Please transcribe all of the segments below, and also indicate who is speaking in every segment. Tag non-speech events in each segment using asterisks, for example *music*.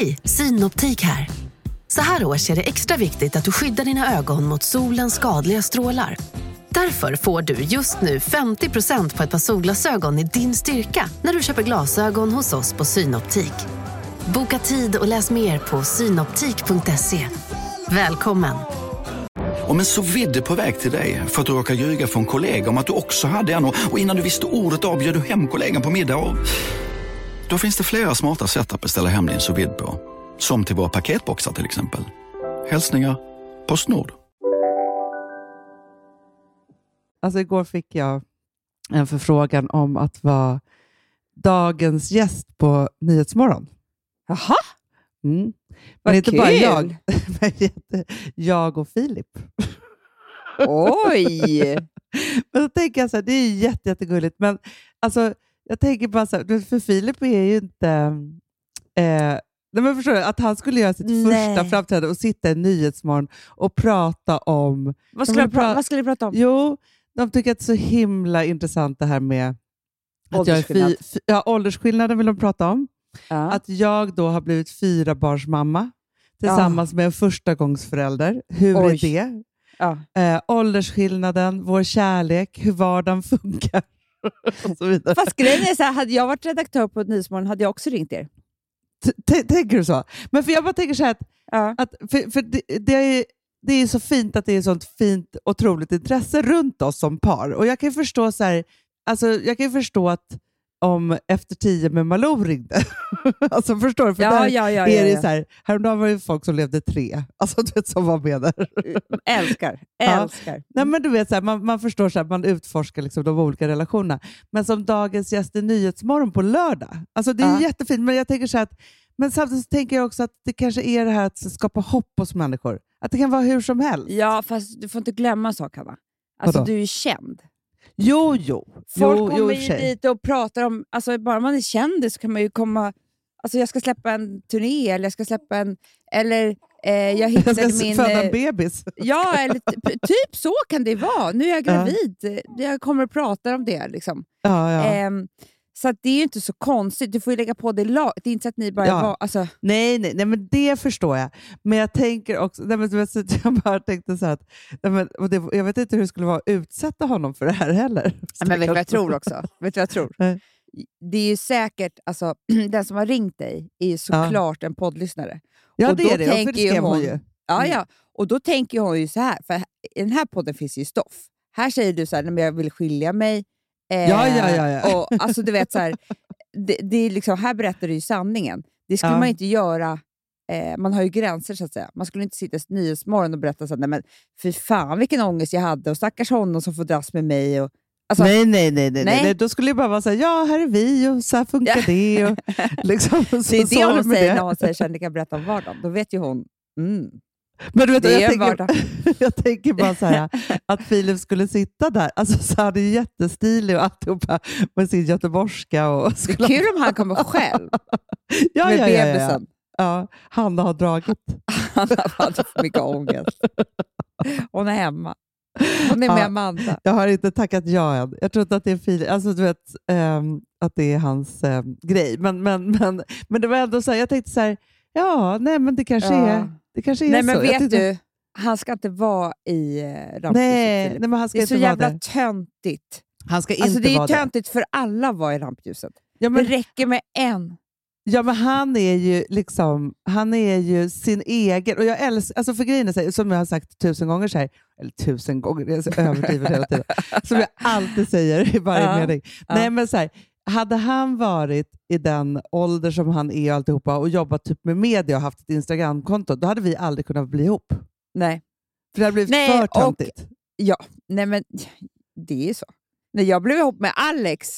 Speaker 1: Hej, Synoptik här. Så här års är det extra viktigt att du skyddar dina ögon mot solens skadliga strålar. Därför får du just nu 50% på ett par solglasögon i din styrka när du köper glasögon hos oss på Synoptik. Boka tid och läs mer på synoptik.se. Välkommen!
Speaker 2: Om en så vidde på väg till dig för att du råkar ljuga från kollega om att du också hade en och och innan du visste ordet av bjöd du hem kollegan på middag och... Då finns det flera smarta sätt att beställa hem din sous på. Som till våra paketboxar till exempel. Hälsningar Postnord.
Speaker 3: Alltså igår fick jag en förfrågan om att vara dagens gäst på Nyhetsmorgon.
Speaker 4: Jaha,
Speaker 3: Mm. Men
Speaker 4: Vad
Speaker 3: inte bara
Speaker 4: kul!
Speaker 3: jag, *laughs* men jag och Filip.
Speaker 4: oj! *laughs*
Speaker 3: Men då tänker jag så här, det är jätte, jättegulligt, men alltså, jag tänker bara så här, för Filip är ju inte... Eh, nej men förstår du, att han skulle göra sitt
Speaker 4: Nej.
Speaker 3: första framträdande och sitta i Nyhetsmorgon och prata om...
Speaker 4: vad, skulle pra- vad skulle du prata om?
Speaker 3: Jo, de tycker att det är så himla intressant det här med
Speaker 4: Åldersskillnad.
Speaker 3: fy, fy, ja, åldersskillnaden vill de prata om.
Speaker 4: Ja.
Speaker 3: Att jag då har blivit fyra barns mamma tillsammans med en förstagångsförälder. Hur
Speaker 4: Oj.
Speaker 3: är det?
Speaker 4: ja.
Speaker 3: Eh, åldersskillnaden, vår kärlek, hur vardagen *laughs* funkar. *laughs*
Speaker 4: Fast grejen är så här, hade jag varit redaktör på Nyhetsmorgon hade jag också ringt er.
Speaker 3: T- Tänker du så? Men för jag bara tänker så här att,
Speaker 4: Ja.
Speaker 3: att för, för det, det, är, det är så fint att det är sånt fint, otroligt intresse runt oss som par. Och jag kan förstå så här, alltså jag kan förstå att om Efter tio med Malou ringde. *laughs* alltså förstår du? För
Speaker 4: Ja,
Speaker 3: där
Speaker 4: ja, ja,
Speaker 3: är det så här, häromdagen var det folk som levde tre, *laughs* alltså du vet som var med där.
Speaker 4: Älskar, *laughs* älskar.
Speaker 3: Nej, men du vet, så här, man, man förstår, så här, man utforskar liksom de olika relationerna. Men som dagens gäst i Nyhetsmorgon på lördag. Alltså, det är jättefint, men jag tänker så att men samtidigt tänker jag också att det kanske är det här att skapa hopp hos människor. Att det kan vara hur som helst.
Speaker 4: Ja, fast du får inte glömma en sak, Hanna. Alltså,
Speaker 3: Vadå?
Speaker 4: du är känd.
Speaker 3: Jo, jo.
Speaker 4: Folk
Speaker 3: jo,
Speaker 4: kommer ju dit och pratar om... Alltså, bara man är kändis så kan man ju komma... Alltså, jag ska släppa en turné, eller jag ska släppa en... Eller eh, jag *laughs*
Speaker 3: Jag ska
Speaker 4: min...
Speaker 3: föda
Speaker 4: eh,
Speaker 3: en bebis. *laughs*
Speaker 4: Ja, eller typ, så kan det vara. Nu är jag
Speaker 3: Ja.
Speaker 4: gravid. Jag kommer att prata om det. Liksom.
Speaker 3: Ja, ja.
Speaker 4: Ehm, så det är ju inte så konstigt. Du får ju lägga på det lag. Det är inte så att ni bara...
Speaker 3: Ja.
Speaker 4: Var, alltså,
Speaker 3: Nej, nej, nej, men det förstår jag. Men jag tänker också, nej, men, jag bara tänkte så att, nej, men, det, jag vet inte hur det skulle vara att utsätta honom för det här heller.
Speaker 4: men vet du vad jag tror också? *laughs* Vet du vad jag tror?
Speaker 3: Nej.
Speaker 4: Det är ju säkert, alltså, *clears throat* den som har ringt dig är ju såklart en poddlyssnare.
Speaker 3: Ja,
Speaker 4: Och
Speaker 3: det är det. Ja,
Speaker 4: tänker
Speaker 3: det skrev hon
Speaker 4: hon-
Speaker 3: ju.
Speaker 4: Ja,
Speaker 3: Mm.
Speaker 4: ja. Och då tänker hon ju så här, för i den här podden finns ju stoff. Här säger du så här, "Nej, men jag vill skilja mig. Eh,
Speaker 3: Ja, ja, ja, ja.
Speaker 4: Och, alltså, du vet, så här, det, det är liksom, här berättar du ju sanningen. Det skulle
Speaker 3: Ja.
Speaker 4: man inte göra. Eh, man har ju gränser så att säga. Man skulle inte sitta i Nyhetsmorgon och berätta så här, nej men fy fan vilken ångest jag hade och stackars honom som får dras med mig. Och, alltså,
Speaker 3: nej, nej, nej, nej,
Speaker 4: nej.
Speaker 3: nej. Då skulle jag bara vara såhär, ja, här är vi och så här funkar det. Och, liksom, så, *laughs*
Speaker 4: det är
Speaker 3: så
Speaker 4: det hon säger
Speaker 3: det.
Speaker 4: när hon säger att ni kan berätta om vardagen. Då vet ju hon, mm,
Speaker 3: Men du vet, jag, tänker, *laughs* jag tänker bara så här, att Filip skulle sitta där, alltså så han är jättestilig och alltihopa med sin göteborgska. Och
Speaker 4: Det är kul om han kommer själv *laughs*
Speaker 3: ja,
Speaker 4: med
Speaker 3: ja, ja, ja, ja.
Speaker 4: bebisen.
Speaker 3: ja, Hanna har dragit. *laughs*
Speaker 4: Han har för mycket ångest. Hon är hemma. Hon är med
Speaker 3: Ja.
Speaker 4: Amanda.
Speaker 3: Jag har inte tackat ja än. Jag tror inte att det är Filip, alltså du vet, ehm, att det är hans ehm, grej. Men, men, men, men det var ändå så här, jag tänkte så här, ja, nej men det kanske är, det kanske är
Speaker 4: Nej
Speaker 3: så.
Speaker 4: men vet
Speaker 3: tyckte-
Speaker 4: du, han ska inte vara i eh, rampljuset.
Speaker 3: Nej, men han ska
Speaker 4: det är så
Speaker 3: inte vara
Speaker 4: jävla
Speaker 3: det.
Speaker 4: töntigt.
Speaker 3: Han ska
Speaker 4: Alltså,
Speaker 3: inte
Speaker 4: det är töntigt för alla att vara i rampljuset.
Speaker 3: Ja, men,
Speaker 4: Det räcker med en.
Speaker 3: Ja, men han är ju liksom, han är ju sin egen. Och jag älskar, alltså för grejen är så här, som jag har sagt tusen gånger, så här, eller tusen gånger, jag är så överdriven hela tiden, *laughs* som jag alltid säger i varje
Speaker 4: Ja,
Speaker 3: mening.
Speaker 4: ja.
Speaker 3: Nej, men så här, hade han varit i den ålder som han är och alltihopa och jobbat typ med media och haft ett Instagramkonto, då hade vi aldrig kunnat bli ihop.
Speaker 4: Nej.
Speaker 3: För det hade blivit
Speaker 4: Nej,
Speaker 3: för
Speaker 4: och-
Speaker 3: töntigt.
Speaker 4: Ja, nej men det är så. När jag blev ihop med Alex,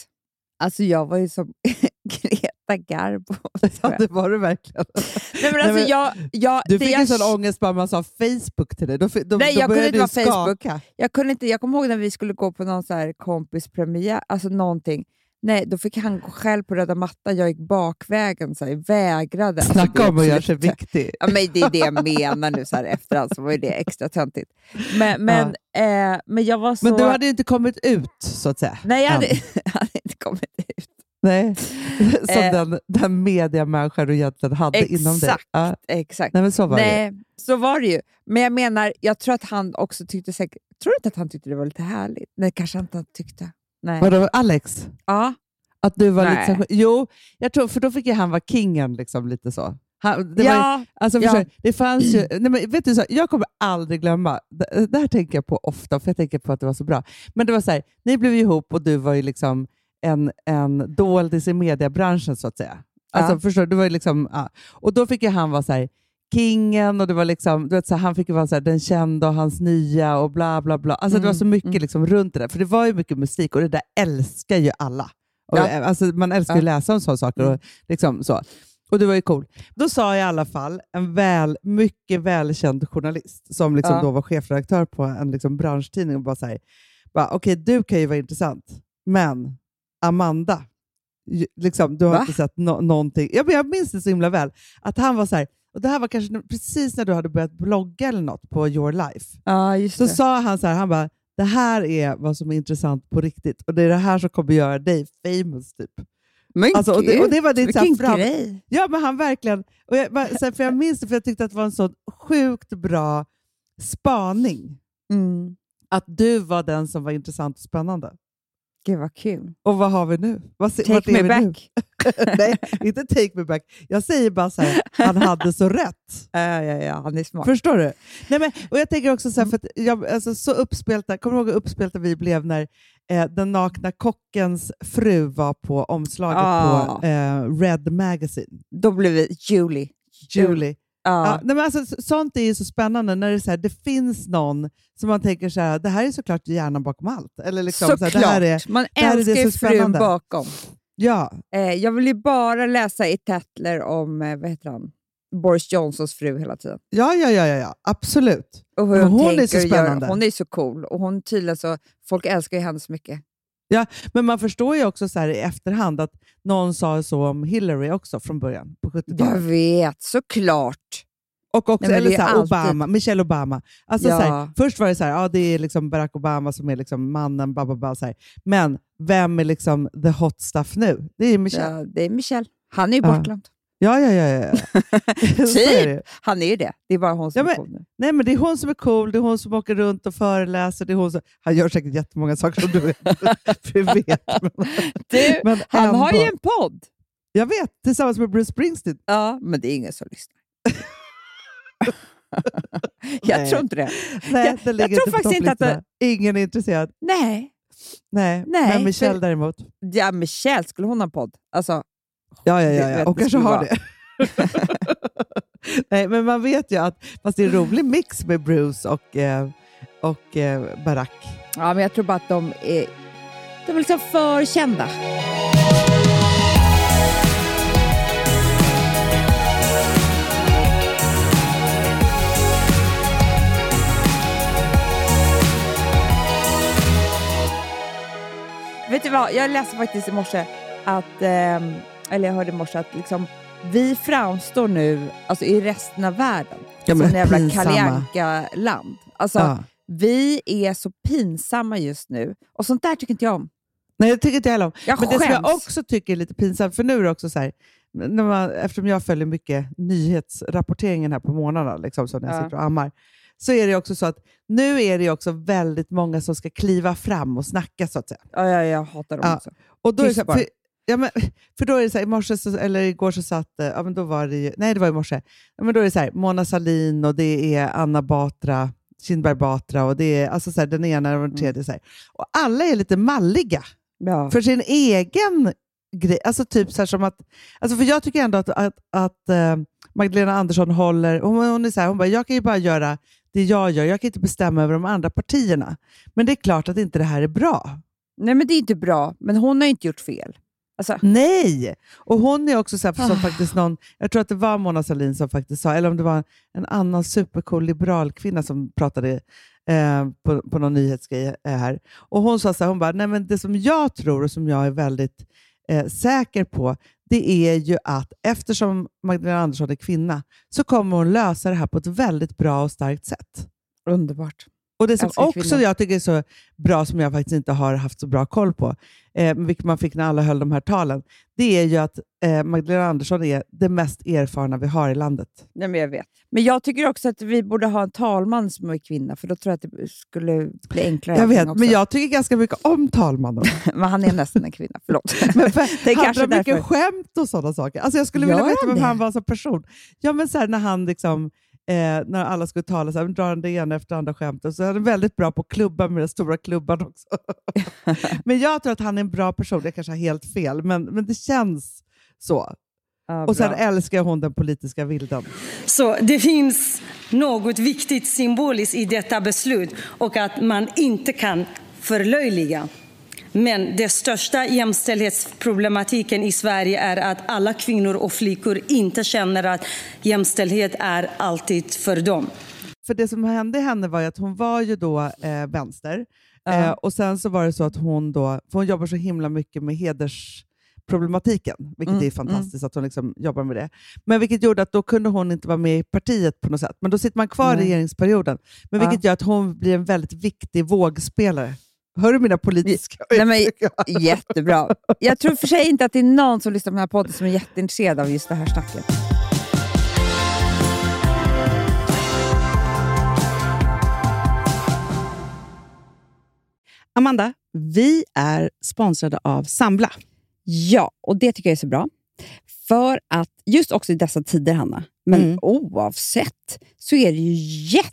Speaker 4: alltså jag var ju som *laughs* Greta Garbo. *laughs*
Speaker 3: Ja, det var det verkligen. *laughs*
Speaker 4: Nej, men alltså,
Speaker 3: men
Speaker 4: jag, jag,
Speaker 3: Du fick
Speaker 4: jag,
Speaker 3: en sån ångest bara man sa Facebook till dig. Då, då,
Speaker 4: Nej,
Speaker 3: då
Speaker 4: jag kunde inte
Speaker 3: du
Speaker 4: vara Facebook. jag kunde inte, jag kommer ihåg när vi skulle gå på någon så här kompispremiär, alltså någonting. Nej, då fick han gå själv på röda mattan, jag gick bakvägen, så här, vägrade. Alltså, det
Speaker 3: Snacka om att göra sig viktig.
Speaker 4: Ja, men det är det jag menar nu så här efterhand, så var ju det extra töntigt. Men, men, eh, men jag var så...
Speaker 3: Men du hade inte kommit ut, så att säga.
Speaker 4: Nej, jag hade, *laughs* jag hade inte kommit ut.
Speaker 3: Nej, *laughs* som
Speaker 4: Eh.
Speaker 3: den, den mediamänniskan du egentligen hade inom dig.
Speaker 4: Exakt.
Speaker 3: Ja.
Speaker 4: Exakt.
Speaker 3: Nej, men så var det.
Speaker 4: Nej, så var det ju. Men jag menar, jag tror att han också tyckte säkert... Tror du inte att han tyckte det var lite härligt? Nej, kanske inte han tyckte. Nej.
Speaker 3: Vadå, Alex?
Speaker 4: Ja.
Speaker 3: Att du var
Speaker 4: Nej.
Speaker 3: lite Jo, jag tror, för då fick ju han vara kingen. Liksom, lite så. Han, det var, ju-
Speaker 4: ja.
Speaker 3: Alltså,
Speaker 4: Ja.
Speaker 3: förstår du, det fanns ju, nej men vet du, så, jag kommer aldrig glömma, det, det här tänker jag på ofta, för jag tänker på att det var så bra. Men det var så här, ni blev ihop och du var ju liksom en, en doldis i mediebranschen så att säga. Alltså,
Speaker 4: Ja.
Speaker 3: förstår du var ju liksom, ja. Och då fick ju han vara så här, kingen och det var liksom, du vet, så här, han fick ju vara så här, den kända och hans nya och bla bla bla. Alltså, det var
Speaker 4: Mm,
Speaker 3: så mycket
Speaker 4: mm.
Speaker 3: liksom, runt det där, för det var ju mycket musik och det där älskar ju alla. Och,
Speaker 4: Ja.
Speaker 3: alltså, man älskar ju att
Speaker 4: Ja.
Speaker 3: läsa om sådana saker. Och,
Speaker 4: Mm.
Speaker 3: liksom, så. och det var ju cool. Då sa i alla fall en väl, mycket välkänd journalist, som liksom
Speaker 4: Ja.
Speaker 3: då var chefredaktör på en liksom branschtidning, och bara så här, okej du kan ju vara intressant, men Amanda, liksom, du har
Speaker 4: Va?
Speaker 3: inte sett no- någonting. Jag, jag minns det så himla väl, att han var så här, och det här var kanske precis när du hade börjat blogga eller något på Your Life.
Speaker 4: ja, just
Speaker 3: Så
Speaker 4: det.
Speaker 3: sa han så här, han bara, det här är vad som är intressant på riktigt och det är det här som kommer göra dig famous. Typ.
Speaker 4: Men
Speaker 3: Alltså, och, det, och det var ditt
Speaker 4: vilken
Speaker 3: fram...
Speaker 4: grej.
Speaker 3: Ja, men han verkligen... Och jag, här, för jag minns det, för jag tyckte att det var en så sjukt bra spaning.
Speaker 4: Mm.
Speaker 3: Att du var den som var intressant och spännande.
Speaker 4: Gud vad kul.
Speaker 3: Och vad har vi nu? Vad,
Speaker 4: Take
Speaker 3: är
Speaker 4: me
Speaker 3: vi
Speaker 4: back. *laughs*
Speaker 3: Nej, inte take me back. Jag säger bara så här, han hade så rätt. *laughs*
Speaker 4: Ja, ja, ja, han är smart.
Speaker 3: Förstår du? Nej, men, och jag tänker också så här,
Speaker 4: Mm.
Speaker 3: för att jag, alltså, så uppspelta, kommer du ihåg hur uppspelta vi blev när eh, den nakna kockens fru var på omslaget
Speaker 4: Ah.
Speaker 3: på eh, Red Magazine?
Speaker 4: Då blev det Julie.
Speaker 3: Julie. Ja. Nej, men alltså, så- sånt är ju så spännande när det, är så här, det finns någon som man tänker så här, det här är såklart hjärnan bakom allt. Eller liksom, så här,
Speaker 4: Såklart.
Speaker 3: det här är,
Speaker 4: Man
Speaker 3: det här är
Speaker 4: älskar
Speaker 3: det
Speaker 4: ju frun
Speaker 3: spännande.
Speaker 4: bakom.
Speaker 3: ja,
Speaker 4: Eh, jag vill ju bara läsa i Tatler om eh, vad heter han? Boris Johnsons fru hela tiden.
Speaker 3: ja, ja, ja, ja, ja, absolut.
Speaker 4: Och hon,
Speaker 3: hon är så
Speaker 4: och gör.
Speaker 3: spännande.
Speaker 4: Hon är så cool och hon tydligen så, folk älskar ju henne så mycket.
Speaker 3: Men man förstår ju också så här i efterhand att någon sa så om Hillary också från början på 70-talet.
Speaker 4: Jag vet, såklart.
Speaker 3: Och också,
Speaker 4: Nej,
Speaker 3: eller så här, Obama, Michelle Obama. Alltså,
Speaker 4: Ja.
Speaker 3: så här, först var det så här, ja, det är liksom Barack Obama som är liksom mannen, bla, bla, bla, så här. men vem är liksom the hot stuff nu? Det är Michelle.
Speaker 4: Ja, det är Michelle. Han är ju
Speaker 3: Ja.
Speaker 4: bortglömd.
Speaker 3: Ja, ja, ja. ja, *laughs* det. ju.
Speaker 4: Han är ju det. Det är bara hon som
Speaker 3: Ja, men-
Speaker 4: är cool nu.
Speaker 3: Nej, men det är hon som är cool, det är hon som åker runt och föreläser. Det är hon som, han gör säkert jättemånga saker som du vet. *laughs*
Speaker 4: Du,
Speaker 3: men
Speaker 4: han har ju
Speaker 3: ändå.
Speaker 4: en podd.
Speaker 3: Jag vet, tillsammans med Bruce Springsteen.
Speaker 4: Ja, men det är ingen som lyssnar. *laughs* jag
Speaker 3: Nej.
Speaker 4: tror inte det.
Speaker 3: Nej,
Speaker 4: Jag-
Speaker 3: det
Speaker 4: jag tror faktiskt inte att
Speaker 3: topplistorna. Ingen är intresserad.
Speaker 4: Nej.
Speaker 3: Nej,
Speaker 4: Nej,
Speaker 3: men Michelle
Speaker 4: för-
Speaker 3: däremot.
Speaker 4: Ja, Michelle, skulle hon ha en podd? Alltså,
Speaker 3: Ja, ja, ja, ja. och kanske har det. *laughs* Nej, men man vet ju att fast det är en rolig mix med Bruce och, eh, och eh, Barack.
Speaker 4: ja, men jag tror bara att de är, de är liksom för kända. Vet du vad, jag läste faktiskt i morse att, ehm, eller jag hörde i morse att liksom, vi framstår nu alltså i resten av världen
Speaker 3: Ja,
Speaker 4: som en jävla. Kalle Anka-land. Alltså,
Speaker 3: Ja.
Speaker 4: vi är så pinsamma just nu och sånt där tycker inte jag om.
Speaker 3: Nej, det tycker inte jag heller om.
Speaker 4: Jag
Speaker 3: Men det som jag
Speaker 4: skäms.
Speaker 3: också tycker är lite pinsamt, för nu är det också så här, när man, eftersom jag följer mycket nyhetsrapporteringen här på morgnarna, liksom, så när jag
Speaker 4: Ja.
Speaker 3: sitter och ammar, så är det också så att nu är det också väldigt många som ska kliva fram och snacka, så att säga.
Speaker 4: Ja, ja, jag hatar dem
Speaker 3: Ja.
Speaker 4: också.
Speaker 3: Och då är det
Speaker 4: Tyst bara.
Speaker 3: för, ja, men, för då är det så här, i morse, så, eller igår så satt, eh, ja men då var det ju, nej det var i morse, ja, men då är det så här, Mona Salin och det är Anna Batra, Kinberg Batra och det är alltså så här, den ena och den tredje. Så här. Och alla är lite malliga
Speaker 4: Ja.
Speaker 3: för sin egen grej. Alltså typ så som att, alltså för jag tycker ändå att, att, att eh, Magdalena Andersson håller, hon, hon är så hon bara, jag kan ju bara göra det jag gör, jag kan inte bestämma över de andra partierna. Men det är klart att inte det här är bra.
Speaker 4: Nej, men det är inte bra, men hon har inte gjort fel. Alltså,
Speaker 3: Nej! Och hon är också så här, som
Speaker 4: Ah.
Speaker 3: faktiskt någon, jag tror att det var Mona Sahlin som faktiskt sa, eller om det var en annan supercool liberal kvinna som pratade eh, på, på någon nyhetsgrej eh, här. Och hon sa så här, hon bara, nej men det som jag tror och som jag är väldigt eh, säker på, det är ju att eftersom Magdalena Andersson är kvinna så kommer hon lösa det här på ett väldigt bra och starkt sätt.
Speaker 4: underbart.
Speaker 3: Och det som också
Speaker 4: kvinnor.
Speaker 3: jag tycker är så bra, som jag faktiskt inte har haft så bra koll på, eh, vilket man fick när alla höll de här talen, det är ju att eh, Magdalena Andersson är det mest erfarna vi har i landet.
Speaker 4: Nej, men jag vet. Men jag tycker också att vi borde ha en talman som är kvinna, för då tror jag att det skulle bli enklare.
Speaker 3: Jag vet,
Speaker 4: också.
Speaker 3: men jag tycker ganska mycket om talmannen. *laughs*
Speaker 4: men han är nästan en kvinna, förlåt. *laughs*
Speaker 3: Men för,
Speaker 4: Det är
Speaker 3: han
Speaker 4: kanske
Speaker 3: mycket skämt och sådana saker. Alltså jag skulle
Speaker 4: Gör
Speaker 3: vilja veta vem han var som person. Ja, men så här, när han liksom, eh, när alla skulle tala, så här, drar han det ena efter andra skämtet. Så han är väldigt bra på att klubba med den stora klubban också. *laughs* men jag tror att han är en bra person. Jag kanske har helt fel, men, men det känns så.
Speaker 4: Ja,
Speaker 3: Och sen älskar hon den politiska vilden.
Speaker 5: Så det finns något viktigt symboliskt i detta beslut och att man inte kan förlöjliga. Men den största jämställdhetsproblematiken i Sverige är att alla kvinnor och flickor inte känner att jämställdhet är alltid för dem.
Speaker 3: För det som hände henne var att hon var ju då eh, vänster.
Speaker 4: Ja.
Speaker 3: Eh, och sen så var det så att hon då, för hon jobbar så himla mycket med hedersproblematiken, vilket
Speaker 4: Mm,
Speaker 3: är fantastiskt att hon liksom jobbar med det. Men vilket gjorde att då kunde hon inte vara med i partiet på något sätt. Men då sitter man kvar i regeringsperioden. Men
Speaker 4: Ja.
Speaker 3: vilket gör att hon blir en väldigt viktig vågspelare. Hör du mina politiska
Speaker 4: Nej, men-? *laughs* Jättebra. Jag tror för sig inte att det är någon som lyssnar på den här podden som är jätteintresserad av just det här snacket.
Speaker 6: Amanda, vi är sponsrade av Sambla.
Speaker 4: Ja, och det tycker jag är så bra. För att just också i dessa tider, Hanna, men
Speaker 6: Mm.
Speaker 4: oavsett, så är det ju jätte,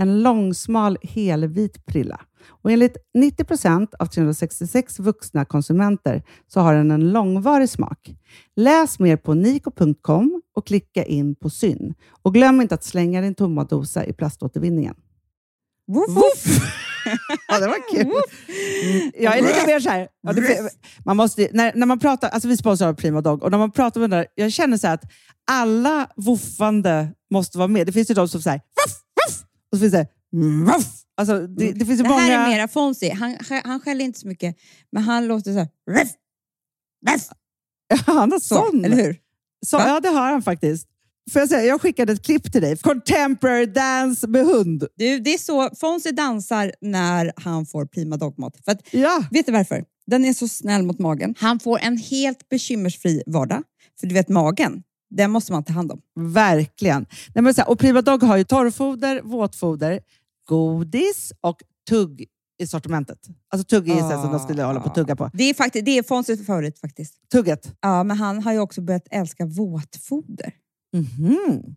Speaker 6: En långsmal helvit prilla. Och enligt 90 procent av 366 vuxna konsumenter så har den en långvarig smak. Läs mer på niko.com och klicka in på Syn. Och glöm inte att slänga din tomma dosa i plaståtervinningen.
Speaker 4: Woof, *laughs*
Speaker 6: Ja, det var kul. Mm, jag är lite mer så här, man måste, när, när man pratar, alltså vi sponsrar Prima Dog och när man pratar med den där, jag känner så här att alla woofande måste vara med. Det finns ju de som säger voff, och så finns det. Alltså, det, det finns
Speaker 4: Det
Speaker 6: många...
Speaker 4: här är mera Fonzie. Han, han skäller inte så mycket, men han låter så här. *laughs*
Speaker 6: Han har
Speaker 4: så,
Speaker 6: sån.
Speaker 4: eller hur?
Speaker 6: Så,
Speaker 4: Va?
Speaker 6: ja, det har han faktiskt. Får jag, säga, jag skickade ett klipp till dig. Contemporary dance med hund.
Speaker 4: Du, det är så Fonzie dansar när han får prima dogmat. För att,
Speaker 6: Ja.
Speaker 4: vet du varför? Den är så snäll mot magen. Han får en helt bekymmersfri vardag. För du vet, magen, den måste man ta hand om.
Speaker 6: Verkligen. Nej, men så här, och Prima Dog har ju torrfoder, våtfoder, godis och tugg i sortimentet. Alltså tugg är ah. som de skulle hålla på att tugga på.
Speaker 4: Det är, faktiskt, det är Fonzies favorit faktiskt.
Speaker 6: Tugget.
Speaker 4: Ja, men han har ju också börjat älska våtfoder.
Speaker 6: Det
Speaker 4: Han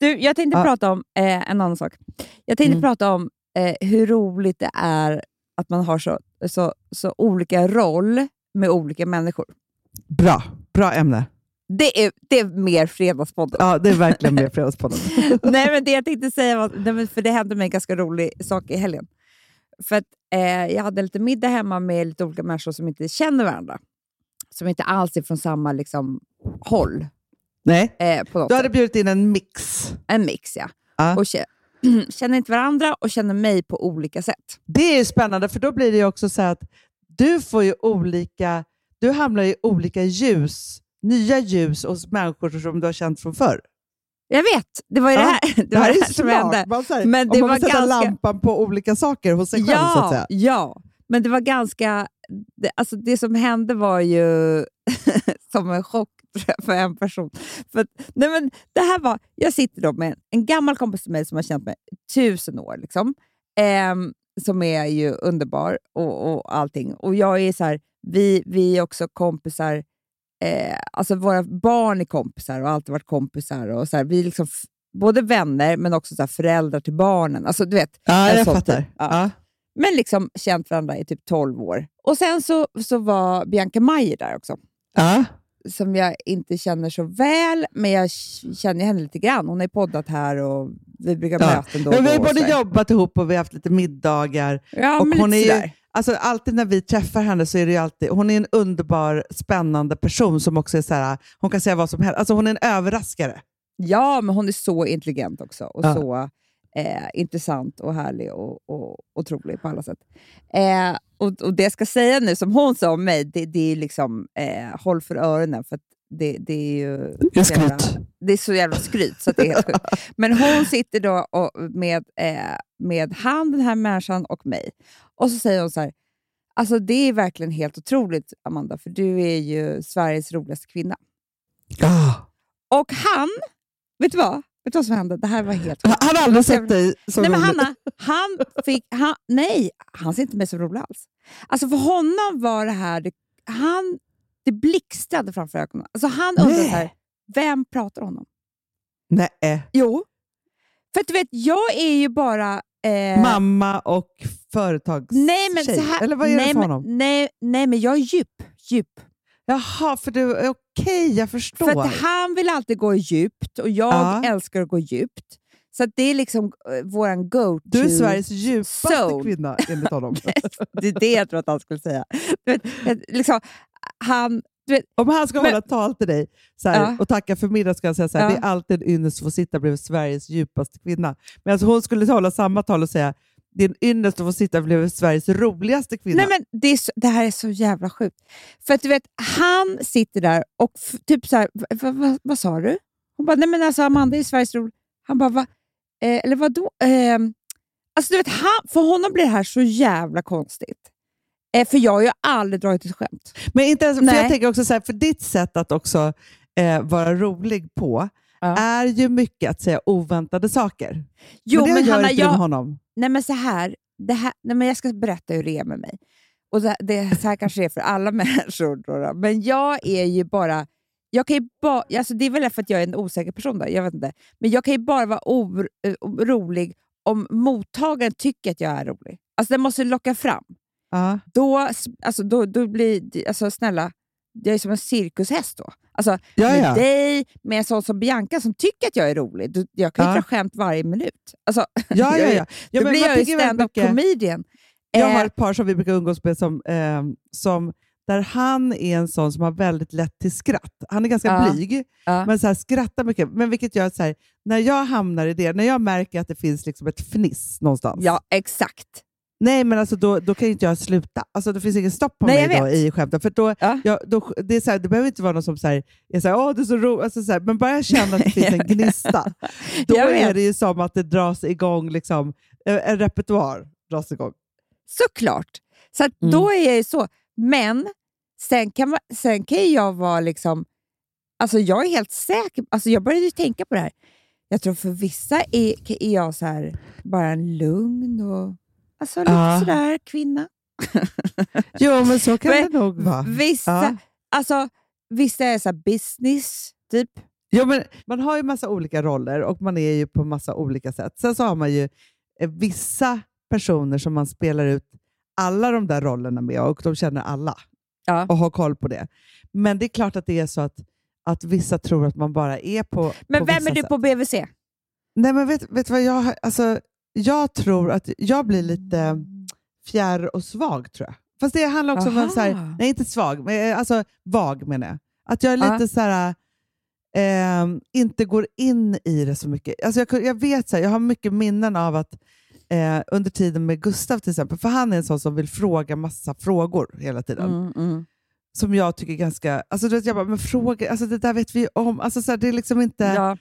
Speaker 4: Du, jag tänkte
Speaker 3: Ja.
Speaker 4: prata om eh, en annan sak. Jag tänkte
Speaker 3: Mm.
Speaker 4: prata om eh, hur roligt det är att man har så, så, så olika roll med olika människor.
Speaker 3: Bra. Bra ämne.
Speaker 4: Det är, det är mer Fredagspodden.
Speaker 3: Ja, det är verkligen med Fredagspodden. *laughs*
Speaker 4: nej, men det jag tänkte säga var, för det hände mig en ganska rolig sak i helgen. För att, eh, jag hade lite middag hemma med lite olika människor som inte känner varandra. Som inte alls är från samma liksom, håll.
Speaker 3: Nej,
Speaker 4: Eh, på något
Speaker 3: du hade
Speaker 4: sätt.
Speaker 3: bjudit in en mix.
Speaker 4: En mix, ja.
Speaker 3: Ja.
Speaker 4: Och kä- *clears throat* känner inte varandra och känner mig på olika sätt.
Speaker 3: Det är ju spännande, för då blir det också så att du får ju olika, du hamnar i olika ljus, nya ljus hos människor som du har känt från förr.
Speaker 4: Jag vet, det var ju
Speaker 3: Ja, *laughs*
Speaker 4: det här, det var det här som hände.
Speaker 3: Man, här,
Speaker 4: Men
Speaker 3: om
Speaker 4: det
Speaker 3: man
Speaker 4: var ganska-
Speaker 3: lampan på olika saker hos sig själv, så att
Speaker 4: Ja,
Speaker 3: säga.
Speaker 4: ja, men det var ganska... Det, alltså det som hände var ju *laughs* som en chock för en person. För nej men det här var, jag sitter då med en gammal kompis till mig som har känt mig tusen år. Liksom, ehm, som är ju underbar och, och allting. Och jag är så här, vi, vi är också kompisar, eh, alltså våra barn är kompisar och har alltid varit kompisar. Och så här, vi är liksom både vänner men också så föräldrar till barnen. Alltså, du vet,
Speaker 3: Ja,
Speaker 4: en
Speaker 3: jag fattar.
Speaker 4: typ. Ja.
Speaker 3: Ja.
Speaker 4: Men liksom känt varandra i typ 12 år. Och sen så, så var Bianca Maier där också,
Speaker 3: Ja.
Speaker 4: som jag inte känner så väl, men jag känner henne lite grann. Hon har poddat här och vi brukar
Speaker 3: Ja.
Speaker 4: möten då och
Speaker 3: Men vi har både jobbat ihop och vi har haft lite middagar.
Speaker 4: Ja,
Speaker 3: och
Speaker 4: men
Speaker 3: hon
Speaker 4: lite
Speaker 3: är ju-. Alltså, alltid när vi träffar henne så är det ju alltid, hon är en underbar, spännande person som också är så här, hon kan säga vad som helst. Alltså, hon är en överraskare.
Speaker 4: Ja, men hon är så intelligent också och
Speaker 3: Ja.
Speaker 4: så eh, intressant och härlig och, och otrolig på alla sätt. Eh, och, och det jag ska säga nu, som hon sa om mig, det, det är liksom eh, håll för öronen. För att det, det är ju
Speaker 3: Jag
Speaker 4: så jävla-
Speaker 3: skryt.
Speaker 4: det är så jävla skryt så det är helt sjukt. Men hon sitter då och, med, eh, med han, den här människan och mig. Och så säger hon så här, alltså det är verkligen helt otroligt Amanda, för du är ju Sveriges roligaste kvinna.
Speaker 3: Ja.
Speaker 4: Och han, vet du vad? Vet du vad som hände? Det här var helt.
Speaker 3: Han har aldrig sett dig så
Speaker 4: Nej, men
Speaker 3: rolig.
Speaker 4: Hanna, han fick... Han, nej, han ser inte mig så rolig alls. Alltså för honom var det här... Det, han, det blixtrade framför ögonen. Alltså han undrade
Speaker 3: Nej.
Speaker 4: så här, vem pratar om honom?
Speaker 3: Nej.
Speaker 4: Jo. För att du vet, jag är ju bara... Eh,
Speaker 3: Mamma och företagstjej.
Speaker 4: nej, men så här,
Speaker 3: Eller vad är
Speaker 4: nej,
Speaker 3: det för
Speaker 4: men,
Speaker 3: honom?
Speaker 4: Nej, nej, men jag är djup. djup.
Speaker 3: Jaha, för du, okej, jag förstår.
Speaker 4: För att han vill alltid gå djupt och jag
Speaker 3: Ja.
Speaker 4: älskar att gå djupt. Så det är liksom uh, våran go-to.
Speaker 3: du är Sveriges djupaste
Speaker 4: zone.
Speaker 3: kvinna enligt honom. *laughs*
Speaker 4: Det är det jag tror att han skulle säga. Vet, eh, liksom, han, vet,
Speaker 3: Om han ska
Speaker 4: Men-
Speaker 3: hålla tal till dig så här,
Speaker 4: Ja.
Speaker 3: och tacka för middag ska han säga så
Speaker 4: Ja.
Speaker 3: det är alltid en ynnest att få sitta bredvid Sveriges djupaste kvinna. Men alltså hon skulle hålla samma tal och säga en ynnest att få sitta bredvid Sveriges roligaste kvinna.
Speaker 4: nej men det, så, det här är så jävla sjukt. För att du vet, han sitter där och typ så här, "Va- va, va, vad sa du? Hon bara, nej men alltså Amanda är Sveriges rolig. Han bara, va? Eh, eller vadå? Eh, alltså du vet, han, för honom blir det här så jävla konstigt. Eh, för jag har ju aldrig dragit ett skämt.
Speaker 3: Men inte ens, för jag tänker också så här, för ditt sätt att också eh, vara rolig på
Speaker 4: Ja.
Speaker 3: är ju mycket att säga oväntade saker.
Speaker 4: Jo,
Speaker 3: men det
Speaker 4: men
Speaker 3: gör
Speaker 4: Hanna,
Speaker 3: inte du med
Speaker 4: jag,
Speaker 3: honom.
Speaker 4: Nej men så här, det här nej, men jag ska berätta hur det är med mig. Och det, det, så här kanske det är för alla *laughs* människor. Då, då. Men jag är ju bara... Jag kan ju ba, alltså det är väl för att jag är en osäker person, då, jag vet inte. Men jag kan ju bara vara or, eh, om mottagaren tycker att jag är rolig. Alltså det måste locka fram.
Speaker 3: Ja.
Speaker 4: Då, alltså, då, då blir... Alltså snälla, jag är som en cirkushäst då. Alltså,
Speaker 3: Ja,
Speaker 4: med dig, med en sån som Bianca som tycker att jag är rolig. Jag kan ju
Speaker 3: Ja.
Speaker 4: dra skämt varje minut. Alltså, *laughs*
Speaker 3: Ja, ja, ja. ja
Speaker 4: då blir jag ju stand-up comedian.
Speaker 3: Jag
Speaker 4: Eh,
Speaker 3: har ett par som vi brukar umgås med som, eh, som, där han är en sån som har väldigt lätt till skratt. Han är ganska
Speaker 4: Ja.
Speaker 3: blyg,
Speaker 4: Ja.
Speaker 3: men så här, skrattar mycket. Men vilket gör att så här, när jag hamnar i det, när jag märker att det finns liksom ett fniss någonstans,
Speaker 4: Ja, exakt.
Speaker 3: Nej men alltså då, då kan inte jag sluta. Alltså, det finns ingen stopp på
Speaker 4: Nej,
Speaker 3: mig då i skämten. För då,
Speaker 4: Ja.
Speaker 3: jag, då, det, är så här, det behöver inte vara någon som så här, är så här, Åh, det är så roligt, alltså, så här, men bara jag känner att det finns en *laughs* gnista, *laughs* då är det ju som att det dras igång, liksom, en, en repertoar dras igång.
Speaker 4: Såklart. Så
Speaker 3: Mm.
Speaker 4: då är jag ju så. Men sen kan, man, sen kan jag vara liksom... Alltså jag är helt säker. Alltså jag började ju tänka på det här. Jag tror för vissa är, är jag så här, bara en lugn och alltså lite
Speaker 3: Ja.
Speaker 4: sådär kvinna. *laughs*
Speaker 3: Jo, men så kan
Speaker 4: Men
Speaker 3: det nog vara.
Speaker 4: Vissa,
Speaker 3: Ja.
Speaker 4: alltså, vissa är så business, typ.
Speaker 3: Jo, men man har ju massa olika roller och man är ju på massa olika sätt. Sen så har man ju eh, vissa personer som man spelar ut alla de där rollerna med och de känner alla
Speaker 4: Ja.
Speaker 3: och har koll på det. Men det är klart att det är så att, att vissa tror att man bara är på
Speaker 4: Men
Speaker 3: på
Speaker 4: vem är du
Speaker 3: sätt.
Speaker 4: på BVC?
Speaker 3: Nej, men vet, vet vad jag, alltså, jag tror att jag blir lite fjärr och svag, tror jag. Fast det handlar också om en så här,
Speaker 4: Aha.
Speaker 3: nej inte svag, men eh, alltså vag menar jag. Att jag är
Speaker 4: Ja.
Speaker 3: lite så här, ehm, inte går in i det så mycket. Alltså jag, jag vet, så här, jag har mycket minnen av att eh, under tiden med Gustav till exempel, för han är en sån som vill fråga massa frågor hela tiden.
Speaker 4: Mm, mm.
Speaker 3: Som jag tycker är ganska, alltså du vet, jag bara, men frågor, alltså det där vet vi om. Alltså så här, det är liksom inte...
Speaker 4: Ja.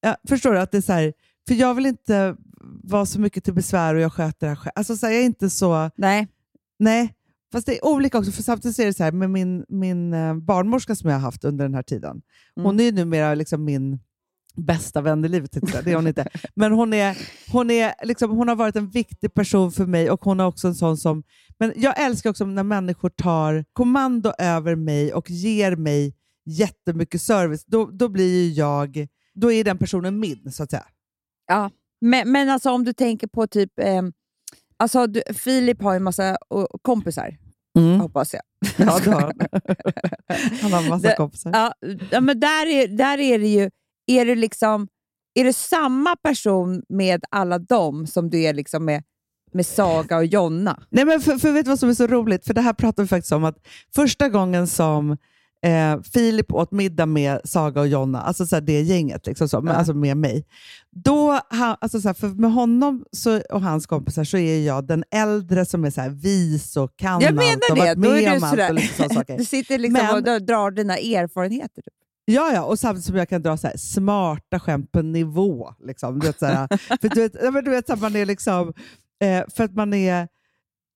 Speaker 3: Ja, förstår du? att det är så här, För jag vill inte vara så mycket till besvär och jag sköter det här själv. Alltså, så här, jag är inte så...
Speaker 4: Nej.
Speaker 3: Nej. Fast det är olika också, för samtidigt är det så här med min, min eh, barnmorska som jag har haft under den här tiden. Hon
Speaker 4: Mm.
Speaker 3: är ju numera liksom min bästa vän i livet, jag. det är hon inte. Men hon, är, hon, är liksom, hon har varit en viktig person för mig och hon är också en sån som... Men jag älskar också när människor tar kommando över mig och ger mig jättemycket service. Då, då blir jag... Då är den personen min, så att säga.
Speaker 4: Ja. Men, men alltså om du tänker på typ... Eh, alltså du, Filip har ju en massa o- kompisar, hoppas *laughs* jag.
Speaker 3: Ja, det har han. Han har massa
Speaker 4: Det-
Speaker 3: kompisar.
Speaker 4: Ja, ja, men där är, där är det ju... Är det liksom... Är det samma person med alla dem som du är liksom med, med Saga och Jonna?
Speaker 3: Nej, men för, för vet du vad som är så roligt? För det här pratar vi faktiskt om att första gången som eh, Filip åt middag med Saga och Jonna, alltså så här, det gänget, liksom så, men, alltså med mig. Då, ha, alltså så här, för med honom så, och hans kompisar så är jag den äldre som är så här, vis och kan
Speaker 4: Jag
Speaker 3: allt och
Speaker 4: menar det.
Speaker 3: varit med
Speaker 4: är
Speaker 3: om allt. Och sådana saker. *laughs*
Speaker 4: Du sitter liksom
Speaker 3: Men-
Speaker 4: och drar- dina erfarenheter. Typ.
Speaker 3: Ja, ja, och samtidigt som jag kan dra så här, smarta skämt på nivå. Liksom. Du vet, så här, för du vet, ja, men du vet så här, man är liksom, eh, för att man är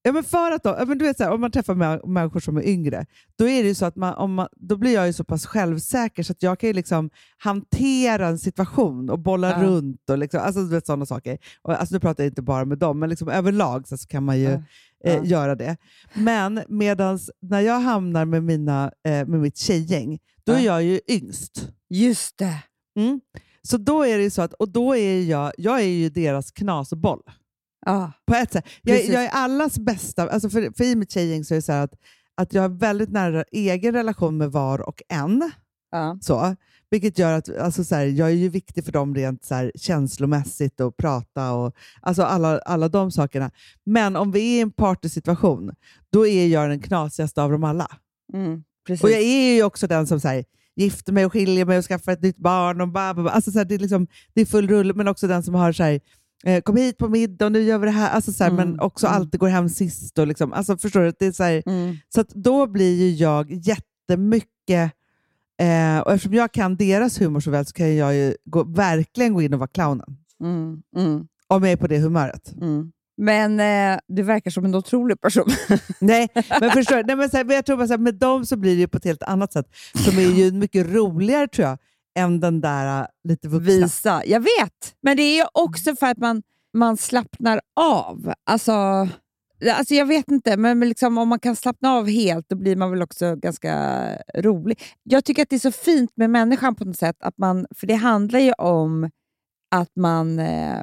Speaker 3: Ja, men för att då, ja, men du vet, så här, om man träffar mä- människor som är yngre, då, är det så att man, om man, då blir jag ju så pass självsäker så att jag kan ju liksom hantera en situation och bolla
Speaker 4: Ja.
Speaker 3: runt. och liksom, alltså, du vet, sådana saker. Och, alltså, nu pratar jag inte bara med dem, men liksom, överlag så, så kan man ju
Speaker 4: Ja.
Speaker 3: eh, göra det. Men medans när jag hamnar med, mina, eh, med mitt tjejgäng, då är
Speaker 4: Ja.
Speaker 3: jag ju yngst.
Speaker 4: Just det.
Speaker 3: Mm. Så då är det så att, och då är jag, jag är ju deras knasboll.
Speaker 4: Ja.
Speaker 3: På ett sätt. Jag, jag är allas bästa, alltså för, för i mitt tjejgäng så är det så att, att jag har väldigt nära egen relation med var och en.
Speaker 4: Ja.
Speaker 3: Så, vilket gör att alltså så här, jag är ju viktig för dem rent så här, känslomässigt och prata och alltså alla, alla de sakerna. Men om vi är i en partysituation, då är jag den knasigaste av dem alla.
Speaker 4: Mm.
Speaker 3: Och jag är ju också den som så här, gifter mig och skiljer mig och skaffar ett nytt barn. Och ba, ba, ba. Alltså, så här, det, är liksom, det är full rulle, men också den som har så här, kom hit på middag och nu gör vi det här. Alltså, så här
Speaker 4: Mm,
Speaker 3: Men också
Speaker 4: mm.
Speaker 3: alltid går hem sist. Och liksom, alltså, förstår du? Det är så här,
Speaker 4: Mm.
Speaker 3: så att då blir ju jag jättemycket... Eh, och eftersom jag kan deras humor så väl så kan jag ju gå, verkligen gå in och vara clownen.
Speaker 4: Mm. Mm.
Speaker 3: Om jag är på det humöret.
Speaker 4: Mm. Men eh, du verkar som en otrolig person. *laughs*
Speaker 3: Nej, men förstår? Nej, men så här, men jag tror här, med dem så blir det på ett helt annat sätt. Som är ju *laughs* mycket roligare tror jag, än den där äh, lite vuxna.
Speaker 4: Visa. Jag vet, men det är ju också för att man, man slappnar av. Alltså, alltså jag vet inte, men liksom, om man kan slappna av helt då blir man väl också ganska rolig. Jag tycker att det är så fint med människan på något sätt, att man, för det handlar ju om att man... Eh,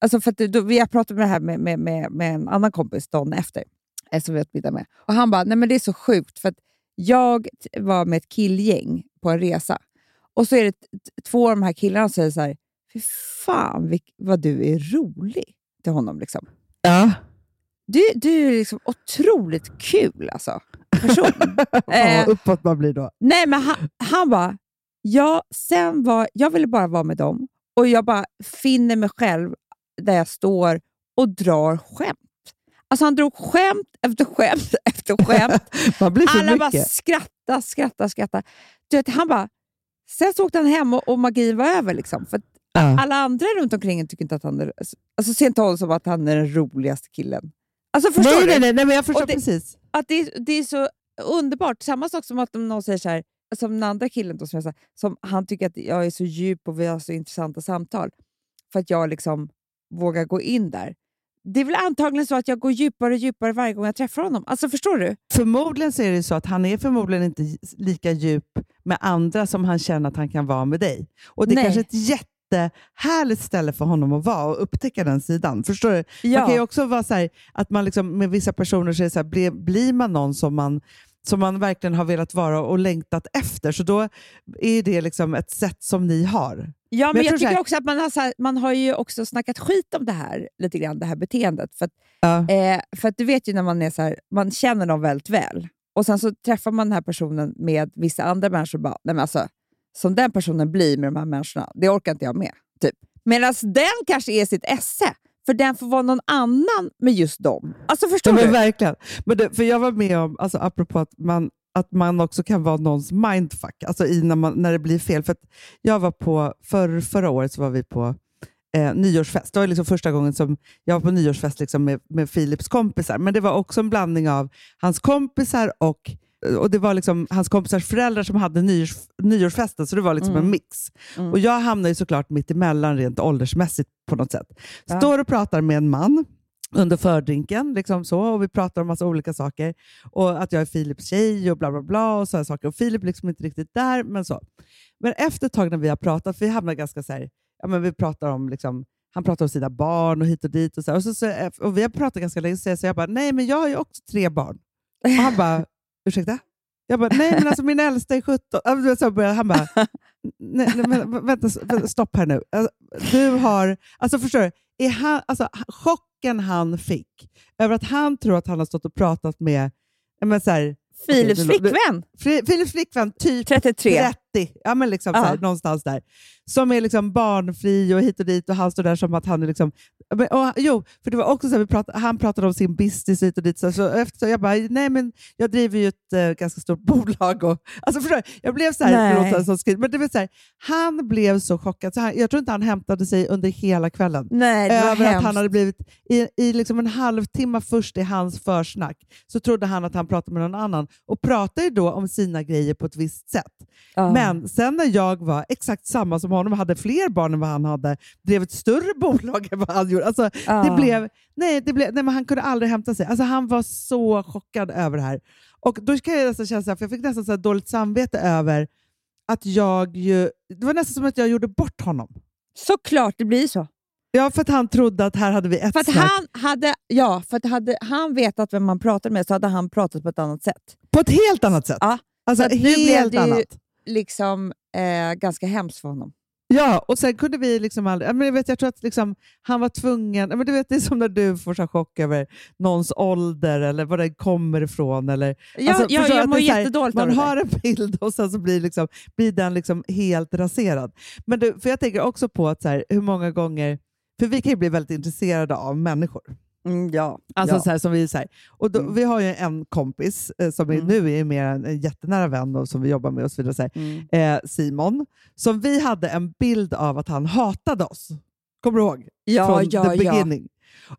Speaker 4: alltså för att då, vi har pratat med det här med, med, med, med en annan kompis dagen efter, eh, som vi åt middag med. Och han bara, nej men det är så sjukt, för att jag var med ett killgäng på en resa. Och så är det två av de här killarna som säger så här, fy fan vad du är rolig till honom. Liksom.
Speaker 3: Ja.
Speaker 4: Du, du är liksom otroligt kul alltså, person. *laughs* Eh.
Speaker 3: vad uppåt man blir då.
Speaker 4: Nej, men han, han bara, ja, sen var, jag ville bara vara med dem och jag bara finner mig själv där jag står och drar skämt. Alltså han drog skämt efter skämt *laughs* efter skämt.
Speaker 3: Man blir för
Speaker 4: Alla bara
Speaker 3: mycket.
Speaker 4: skrattar, skrattar. Du vet, han bara, sen så åkte han hem och, och magin var över. Liksom, för
Speaker 3: Ja.
Speaker 4: alla andra runt omkring tycker inte att han är... Alltså ser inte honom som att han är den roligaste killen. Alltså förstår
Speaker 3: Nej,
Speaker 4: du?
Speaker 3: nej, nej, nej, men jag förstår
Speaker 4: det-
Speaker 3: precis.
Speaker 4: Att det, är- det är så underbart. Samma sak som att om någon säger så här, som den andra killen då, som, jag som han tycker att jag är så djup och vi har så intressanta samtal. För att jag liksom vågar gå in där. Det är väl antagligen så att jag går djupare och djupare varje gång jag träffar honom. Alltså Förstår du?
Speaker 3: Förmodligen så är det så att han är förmodligen inte lika djup med andra som han känner att han kan vara med dig. Och Det är
Speaker 4: Nej.
Speaker 3: kanske ett jättehärligt ställe för honom att vara och upptäcka den sidan. Förstår du?
Speaker 4: Ja.
Speaker 3: Man kan ju också vara så här, att man liksom, med vissa personer så så här, blir, blir man någon som man som man verkligen har velat vara och längtat efter, så då är det liksom ett sätt som ni har.
Speaker 4: Ja, men,
Speaker 3: jag
Speaker 4: jag,
Speaker 3: så
Speaker 4: tycker
Speaker 3: här-
Speaker 4: också att man har, så här, man har ju också snackat skit om det här, lite grann, det här beteendet. För att,
Speaker 3: Ja.
Speaker 4: eh, för att du vet ju när man är så här, man känner dem väldigt väl och sen så träffar man den här personen med vissa andra människor och bara, nej men alltså, som den personen blir med de här människorna, det orkar inte jag med. Typ. Medan den kanske är sitt esse, för den får vara någon annan med just dem. Alltså förstår
Speaker 3: Ja, men
Speaker 4: du?
Speaker 3: verkligen. Men det, för jag var med om, alltså, apropå att man, att man också kan vara någons mindfuck, alltså i när, man, när det blir fel. För jag var på, för, förra året så var vi på eh, nyårsfest. Det var liksom första gången som jag var på nyårsfest liksom med, med Philips kompisar. Men det var också en blandning av hans kompisar och och det var liksom hans kompisars föräldrar som hade nyårs, nyårsfesten, så det var liksom
Speaker 4: Mm.
Speaker 3: en mix.
Speaker 4: Mm.
Speaker 3: Och Jag hamnade ju såklart mitt emellan rent åldersmässigt på något sätt. Står och pratar med en man under fördrinken liksom så, och vi pratar om massa olika saker. Och Att jag är Filips tjej och bla bla bla. och sådana saker. Och Filip liksom inte riktigt där, men så. Men efter ett tag när vi har pratat, för vi hamnar ganska så här, ja, men vi pratar om liksom, han pratar om sina barn och hit och dit. Och så, här. och, så, så, och vi har pratat ganska länge, så jag, så jag bara, nej men jag har ju också tre barn. Och han bara, *laughs* ursäkta? Jag bara, nej men alltså min äldsta är 17. Ja, men Så började han bara, *laughs* nej, nej, men, vänta, stopp här nu. Alltså, Du har, alltså förstår du, är han, alltså, chocken han fick över att han tror att han har stått och pratat med men så här,
Speaker 4: Filips flickvän,
Speaker 3: Filips flickvän, typ
Speaker 4: 33.
Speaker 3: 30, ja, men liksom så
Speaker 4: Ja.
Speaker 3: här, någonstans där. Som är liksom barnfri och hit och dit och han står där som att han är liksom... Men, och, jo, för det var också så här, vi pratade, han pratade om sin business hit och dit. Så, så efter, så jag bara, nej men jag driver ju ett eh, ganska stort *laughs* bolag. Och, alltså förstår? Jag blev så här, låter som skit, men det var så här, han blev så chockad. Så han, jag tror inte han hämtade sig under hela kvällen
Speaker 4: Nej, det var
Speaker 3: över att
Speaker 4: hemskt.
Speaker 3: han hade blivit, i, i liksom en halvtimme först i hans försnack, så trodde han att han pratade med någon annan och pratade då om sina grejer på ett visst sätt.
Speaker 4: Ja.
Speaker 3: Men sen när jag var exakt samma som honom, hade fler barn än vad han hade, drev ett större *laughs* bolag än vad han gjorde. Alltså, det
Speaker 4: Ja.
Speaker 3: blev, nej, det blev, nej, men han kunde aldrig hämta sig. Alltså, han var så chockad över det här. Och då kan jag nästan känna så här, för jag fick nästan så här dåligt samvete över att jag ju, det var nästan som att jag gjorde bort honom.
Speaker 4: Såklart det blir så.
Speaker 3: Ja, för att han trodde att här hade vi ett
Speaker 4: För
Speaker 3: snack.
Speaker 4: han hade, ja, för att hade han vetat vem man pratade med så hade han pratat på ett annat sätt.
Speaker 3: På ett helt annat sätt.
Speaker 4: Ja,
Speaker 3: alltså,
Speaker 4: så att nu blev
Speaker 3: helt
Speaker 4: det ju-
Speaker 3: annat.
Speaker 4: Liksom eh, ganska hemskt för honom.
Speaker 3: Ja, och sen kunde vi liksom aldrig... Men jag, vet, jag tror att liksom, han var tvungen... Men du vet, det är som när du får så chock över någons ålder eller var den kommer ifrån. Eller,
Speaker 4: Ja,
Speaker 3: Alltså,
Speaker 4: ja, jag mår jättedåligt
Speaker 3: Man har en bild och sen så blir, liksom, blir den liksom helt raserad. Men du, för jag tänker också på att så här, hur många gånger... För vi kan ju bli väldigt intresserade av människor.
Speaker 4: Mm, ja.
Speaker 3: Alltså
Speaker 4: ja.
Speaker 3: så här, som vi, så här. Och då,
Speaker 4: Mm.
Speaker 3: Vi har ju en kompis eh, som är,
Speaker 4: Mm.
Speaker 3: nu är mer en, en jättenära vän och som vi jobbar med och så vidare. Så.
Speaker 4: Mm.
Speaker 3: Eh, Simon, som vi hade en bild av att han hatade oss. Kommer du ihåg?
Speaker 4: Ja,
Speaker 3: Från
Speaker 4: ja,
Speaker 3: the beginning.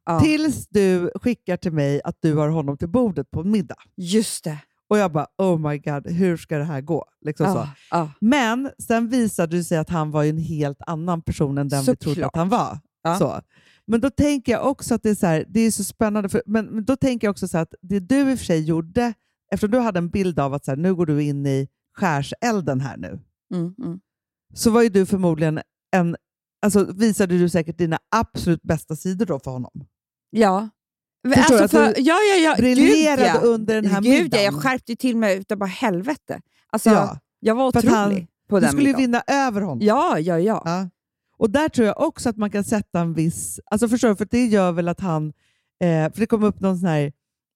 Speaker 4: ja.
Speaker 3: Tills du skickar till mig att du har honom till bordet på middag.
Speaker 4: Just det.
Speaker 3: Och jag bara, oh my god, hur ska det här gå? Liksom så.
Speaker 4: Ja, ja.
Speaker 3: Men sen visade det sig att han var en helt annan person än den vi trodde
Speaker 4: Såklart.
Speaker 3: att han var.
Speaker 4: Ja.
Speaker 3: Så. Men då tänker jag också att det är så, här, det är så spännande, för, men, men då tänker jag också så att det du i och för sig gjorde, eftersom du hade en bild av att så här, nu går du in i skärselden här nu,
Speaker 4: Mm, mm.
Speaker 3: så var ju du förmodligen en, alltså visade du säkert dina absolut bästa sidor då för honom.
Speaker 4: Ja.
Speaker 3: Förstår du
Speaker 4: Alltså
Speaker 3: att
Speaker 4: för, ja, ja, ja.
Speaker 3: Briljerade
Speaker 4: Gud, ja.
Speaker 3: under den här
Speaker 4: Gud, ja,
Speaker 3: middagen.
Speaker 4: jag skärpte till mig utav bara helvete. Alltså,
Speaker 3: Ja,
Speaker 4: jag var otrolig
Speaker 3: han-
Speaker 4: på
Speaker 3: du
Speaker 4: den
Speaker 3: skulle ju
Speaker 4: middagen.
Speaker 3: vinna över honom.
Speaker 4: Ja, ja, ja.
Speaker 3: Ja. Och där tror jag också att man kan sätta en viss... Alltså förstår du? För det gör väl att han... Eh, för det kom upp någon sån här...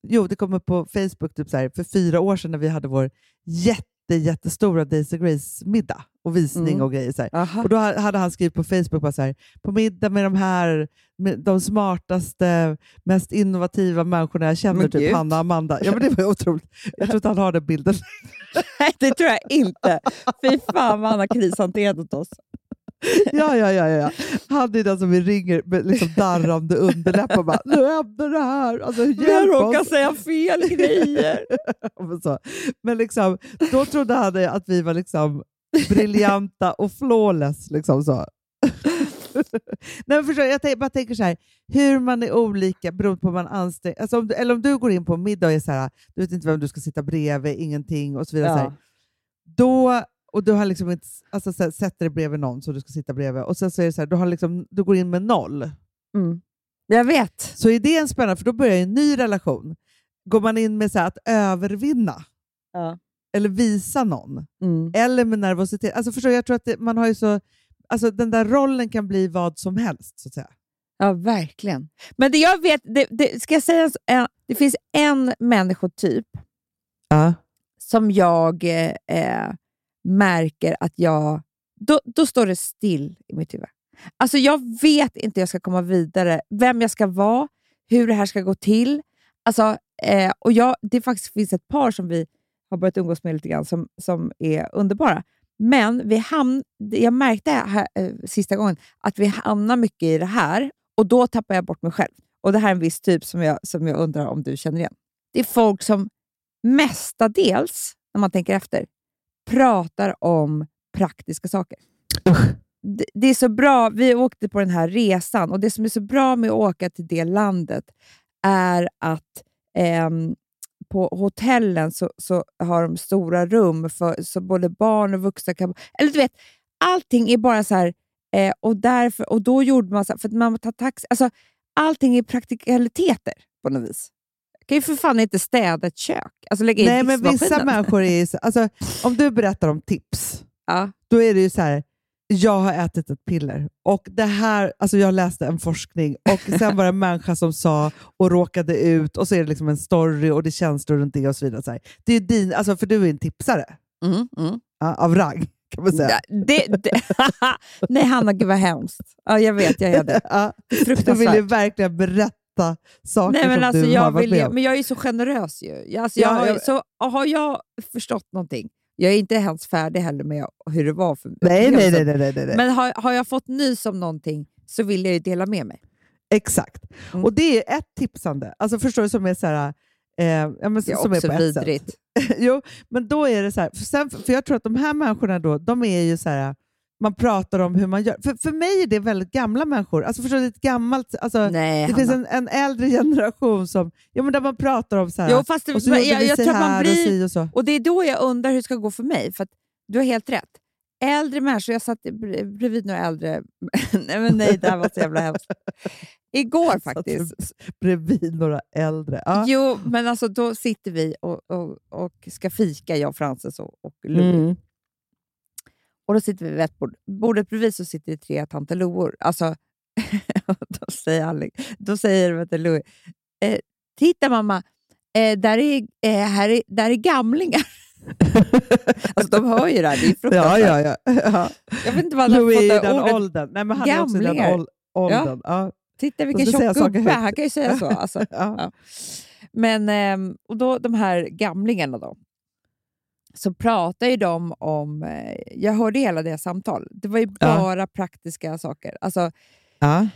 Speaker 3: Jo, det kom upp på Facebook typ så här, för fyra år sedan när vi hade vår jätte, jättestora Daisy Grace-middag och visning
Speaker 4: Mm.
Speaker 3: och grejer. Så. Och Då ha- hade han skrivit på Facebook bara så här, på middag med de här med de smartaste, mest innovativa människorna jag känner,
Speaker 4: Men
Speaker 3: typ
Speaker 4: gud.
Speaker 3: Hanna och Amanda. Ja, men det var otroligt. Jag tror inte han har den bilden. *laughs*
Speaker 4: Nej, det tror jag inte. Fy fan vad han har krishanterat oss.
Speaker 3: Ja, ja, ja, ja. Han är den som vi ringer med liksom darrande underläpp och bara “Nu händer det här! Alltså, hjälp
Speaker 4: råkat
Speaker 3: oss!”
Speaker 4: säga fel grejer. *laughs*
Speaker 3: Men, så. Men liksom, då trodde han att vi var liksom briljanta och flawless. Liksom så. *laughs* Nej, förstår, jag tänk, bara tänker så här, hur man är olika beroende på hur man anstränger alltså om du, Eller om du går in på en middag och är så här, du vet inte vem du ska sitta bredvid, ingenting och så vidare. Så här,
Speaker 4: Ja.
Speaker 3: då, och du har liksom inte, alltså, så här, sätter dig bredvid någon som du ska sitta bredvid och sen så är det så här, du, har liksom, du går in med noll.
Speaker 4: Mm. Jag vet.
Speaker 3: Så är det en spännande, för då börjar en ny relation. Går man in med så här, att övervinna
Speaker 4: Ja.
Speaker 3: eller visa någon,
Speaker 4: Mm.
Speaker 3: eller med nervositet. Alltså förstår, jag tror att det, man har ju så, alltså den där rollen kan bli vad som helst. Så att säga.
Speaker 4: Ja, verkligen. Men det jag vet, det, det, ska jag säga, så- det finns en människotyp
Speaker 3: Ja.
Speaker 4: som jag eh, eh, märker att jag... Då, då står det still i mitt huvud. Alltså jag vet inte hur jag ska komma vidare, vem jag ska vara, hur det här ska gå till. Alltså, eh, och jag, det faktiskt finns ett par som vi har börjat umgås med lite grann som, som är underbara. Men vi hamn, jag märkte här, eh, sista gången att vi hamnar mycket i det här och då tappar jag bort mig själv. Och Det här är en viss typ som jag, som jag undrar om du känner igen. Det är folk som mestadels, när man tänker efter, pratar om praktiska saker. Det, det är så bra, vi åkte på den här resan och det som är så bra med att åka till det landet är att ehm, på hotellen så, så har de stora rum för så både barn och vuxna kan... Eller du vet, allting är bara så här... Eh, och, därför, och då gjorde man så här, för att man tar taxi... Alltså, allting är praktikaliteter på något vis. Kan ju för fan inte städa ett kök. Alltså lägga in
Speaker 3: Nej, men vissa människor är ju så, alltså, om du berättar om tips,
Speaker 4: Ja.
Speaker 3: då är det ju så här, jag har ätit ett piller och det här, alltså jag läste en forskning och sen var det en *laughs* människa som sa och råkade ut och så är det liksom en story och det är känslor runt det och så vidare. Så. Det är din, alltså, för du är en tipsare
Speaker 4: Mm, mm.
Speaker 3: ja, av rang kan man säga.
Speaker 4: Det, det, *laughs* nej, Hanna, gud vad hemskt. Ja, jag vet, jag *laughs* är det.
Speaker 3: Ja, du vill ju
Speaker 4: Fruktansvärt.
Speaker 3: verkligen berätta saker
Speaker 4: Nej, men
Speaker 3: som
Speaker 4: alltså,
Speaker 3: du har
Speaker 4: jag,
Speaker 3: varit
Speaker 4: vill,
Speaker 3: med om.
Speaker 4: men jag är så generös ju. Alltså, jag
Speaker 3: Ja,
Speaker 4: har,
Speaker 3: jag-
Speaker 4: så, har jag förstått någonting, jag är inte ens färdig heller med hur det var för
Speaker 3: Nej, nej, nej. nej, nej, nej.
Speaker 4: Men har, har jag fått nys om någonting så vill jag ju dela med mig.
Speaker 3: Exakt.
Speaker 4: Mm.
Speaker 3: Och det är ett tipsande. Alltså förstår du, som är så här... Eh, ja, men,
Speaker 4: Det är
Speaker 3: som
Speaker 4: också
Speaker 3: är på
Speaker 4: vidrigt. *laughs*
Speaker 3: jo, men då är det så här, för, sen, för jag tror att de här människorna då, de är ju så här, man pratar om hur man gör. För, för mig är det väldigt gamla människor. Alltså förstår du, ett gammalt, alltså,
Speaker 4: Nej,
Speaker 3: det finns en, en äldre generation som, ja, men där man pratar om så här,
Speaker 4: Jo, fast det,
Speaker 3: och så
Speaker 4: jag, jag, jag tror man
Speaker 3: och
Speaker 4: blir...
Speaker 3: si och så.
Speaker 4: Och det är då jag undrar hur det ska gå för mig. För att du har helt rätt. Äldre människor, jag satt bre- bredvid några äldre... *laughs* nej, men nej, det här var så jävla hemskt. Igår faktiskt.
Speaker 3: Bredvid några äldre. Ja.
Speaker 4: Jo, men alltså då sitter vi och, och, och ska fika, jag, Frances och, och Louis.
Speaker 3: Mm.
Speaker 4: Och då sitter vi vid ett bord. Bordet bredvid så sitter det tre tanter Loor. Alltså, *laughs* då säger, Alex, då säger vet du, Louis, eh, titta mamma, eh, där, är, eh, här är, där är gamlingar. *laughs* alltså de hör ju det här, det är *laughs*
Speaker 3: Ja,
Speaker 4: fruktansvärt.
Speaker 3: ja, ja. ja.
Speaker 4: Jag vet inte vad han har
Speaker 3: Louis
Speaker 4: fått
Speaker 3: i
Speaker 4: det
Speaker 3: den
Speaker 4: ordet.
Speaker 3: åldern. Nej, men han är också den
Speaker 4: Gamlingar.
Speaker 3: ål- åldern. Ja.
Speaker 4: Titta vilken tjock gubbe, han kan ju säga så. Alltså.
Speaker 3: Ja.
Speaker 4: Ja. Men ehm, och då, de här gamlingarna då, så pratar ju de om... Eh, jag hörde hela deras samtal. Det var ju
Speaker 3: Ja.
Speaker 4: bara praktiska saker. Alltså
Speaker 3: Ja.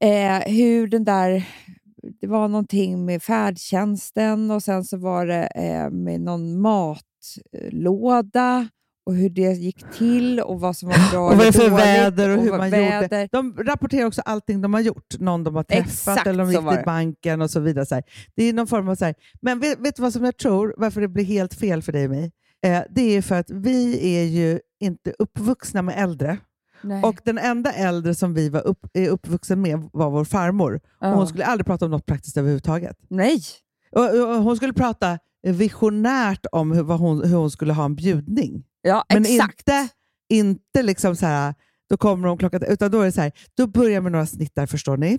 Speaker 4: eh, hur den där... Det var någonting med färdtjänsten och sen så var det eh, med någon matlåda och hur det gick till och vad som var bra
Speaker 3: Och vad det för väder och hur
Speaker 4: vad
Speaker 3: man
Speaker 4: väder.
Speaker 3: gjorde. De rapporterar också allting de har gjort. Någon de har träffat
Speaker 4: Exakt
Speaker 3: eller de gick till
Speaker 4: det.
Speaker 3: banken och så vidare. Så här. Det är någon form av så här. Men vet, vet du vad som jag tror, varför det blir helt fel för dig och mig? Eh, det är för att vi är ju inte uppvuxna med äldre.
Speaker 4: Nej.
Speaker 3: Och den enda äldre som vi var upp, är uppvuxen med var vår farmor.
Speaker 4: Ja.
Speaker 3: Och hon skulle aldrig prata om något praktiskt överhuvudtaget.
Speaker 4: Nej.
Speaker 3: Och, och hon skulle prata visionärt om hur, hon, hur hon skulle ha en bjudning.
Speaker 4: Ja,
Speaker 3: Men
Speaker 4: exakt.
Speaker 3: inte, inte liksom så här, då kommer de klockan, utan då är det så här, då börjar med några snittar förstår ni.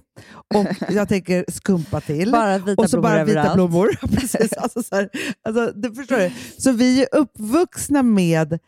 Speaker 3: Och *laughs* jag tänker skumpa till.
Speaker 4: Bara vita
Speaker 3: och så
Speaker 4: blommor
Speaker 3: bara vita
Speaker 4: överallt.
Speaker 3: blommor. *laughs* Precis, *laughs* alltså så här, alltså, det förstår du? Så vi är uppvuxna med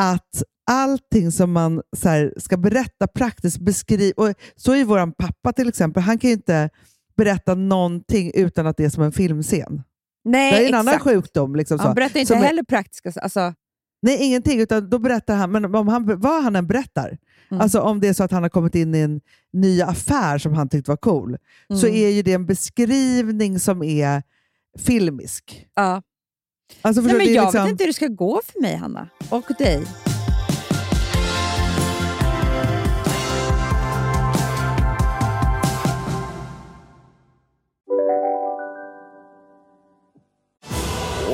Speaker 3: att allting som man så här, ska berätta praktiskt, beskriva. Så är vår pappa till exempel, han kan ju inte berätta någonting utan att det är som en filmscen.
Speaker 4: Nej,
Speaker 3: det är en annan
Speaker 4: exakt.
Speaker 3: sjukdom. Liksom.
Speaker 4: Han berättar inte
Speaker 3: Som är-
Speaker 4: heller praktiska... Alltså,
Speaker 3: Nej, ingenting. Utan då berättar han, men om han, vad han än berättar,
Speaker 4: Mm.
Speaker 3: alltså om det är så att han har kommit in i en ny affär som han tyckte var cool, så
Speaker 4: Mm.
Speaker 3: är ju det en beskrivning som är filmisk.
Speaker 4: Ja.
Speaker 3: Alltså,
Speaker 4: Nej, men jag
Speaker 3: liksom,
Speaker 4: vet inte hur det ska gå för mig, Hanna. Och dig.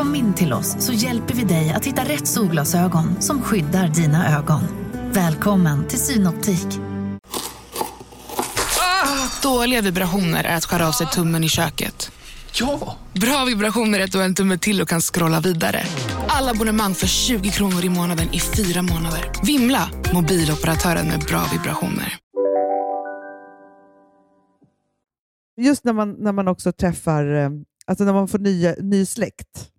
Speaker 1: Kom in till oss så hjälper vi dig att hitta rätt solglasögon som skyddar dina ögon. Välkommen till Synoptik.
Speaker 7: Dåliga vibrationer är att skära av sig tummen i köket.
Speaker 8: Ja!
Speaker 7: Bra vibrationer är att du har en tumme till och kan scrolla vidare. Alla abonnemang för 20 kronor i månaden i fyra månader. Vimla! Mobiloperatören med bra vibrationer.
Speaker 3: just när man, när man också träffar, eh, alltså när man får nya, ny släkt.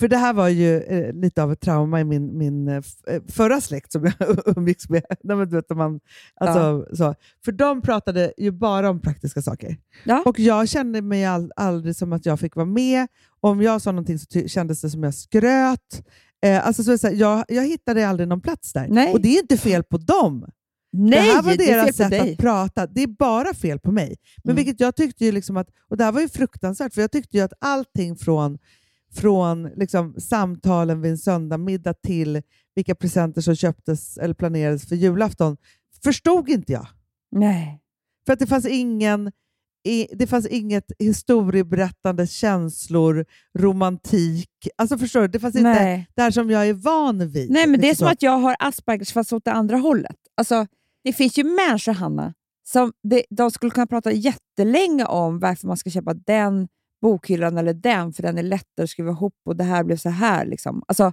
Speaker 3: För det här var ju eh, lite av ett trauma i min, min eh, eh, förra släkt som jag *laughs* umgicks med. Nej, men du vet, man, alltså, så. För de pratade ju bara om praktiska saker.
Speaker 4: Ja.
Speaker 3: Och jag kände mig all, aldrig som att jag fick vara med. Om jag sa någonting så kändes det som jag skröt. Eh, alltså, så är så här, jag, jag hittade aldrig någon plats där.
Speaker 4: Nej.
Speaker 3: Och det är inte fel på dem.
Speaker 4: Nej,
Speaker 3: det här var deras sätt
Speaker 4: dig.
Speaker 3: att prata. Det är bara fel på mig. Men
Speaker 4: Mm.
Speaker 3: vilket jag tyckte ju liksom att, och det här var ju fruktansvärt, för jag tyckte ju att allting från, från liksom samtalen vid en söndagmiddag till vilka presenter som köptes eller planerades för julafton, förstod inte jag.
Speaker 4: Nej.
Speaker 3: För att det fanns ingen det fanns inget historieberättande, känslor, romantik. Alltså förstår du? Det fanns inte
Speaker 4: Nej.
Speaker 3: det här som jag är van vid.
Speaker 4: Nej, men det är
Speaker 3: liksom
Speaker 4: som att jag har Aspergers fast åt det andra hållet. Alltså, det finns ju människor, Hanna, som det, de skulle kunna prata jättelänge om varför man ska köpa den bokhyllan eller den, för den är lättare att skriva ihop och det här blev så här. Liksom. Alltså,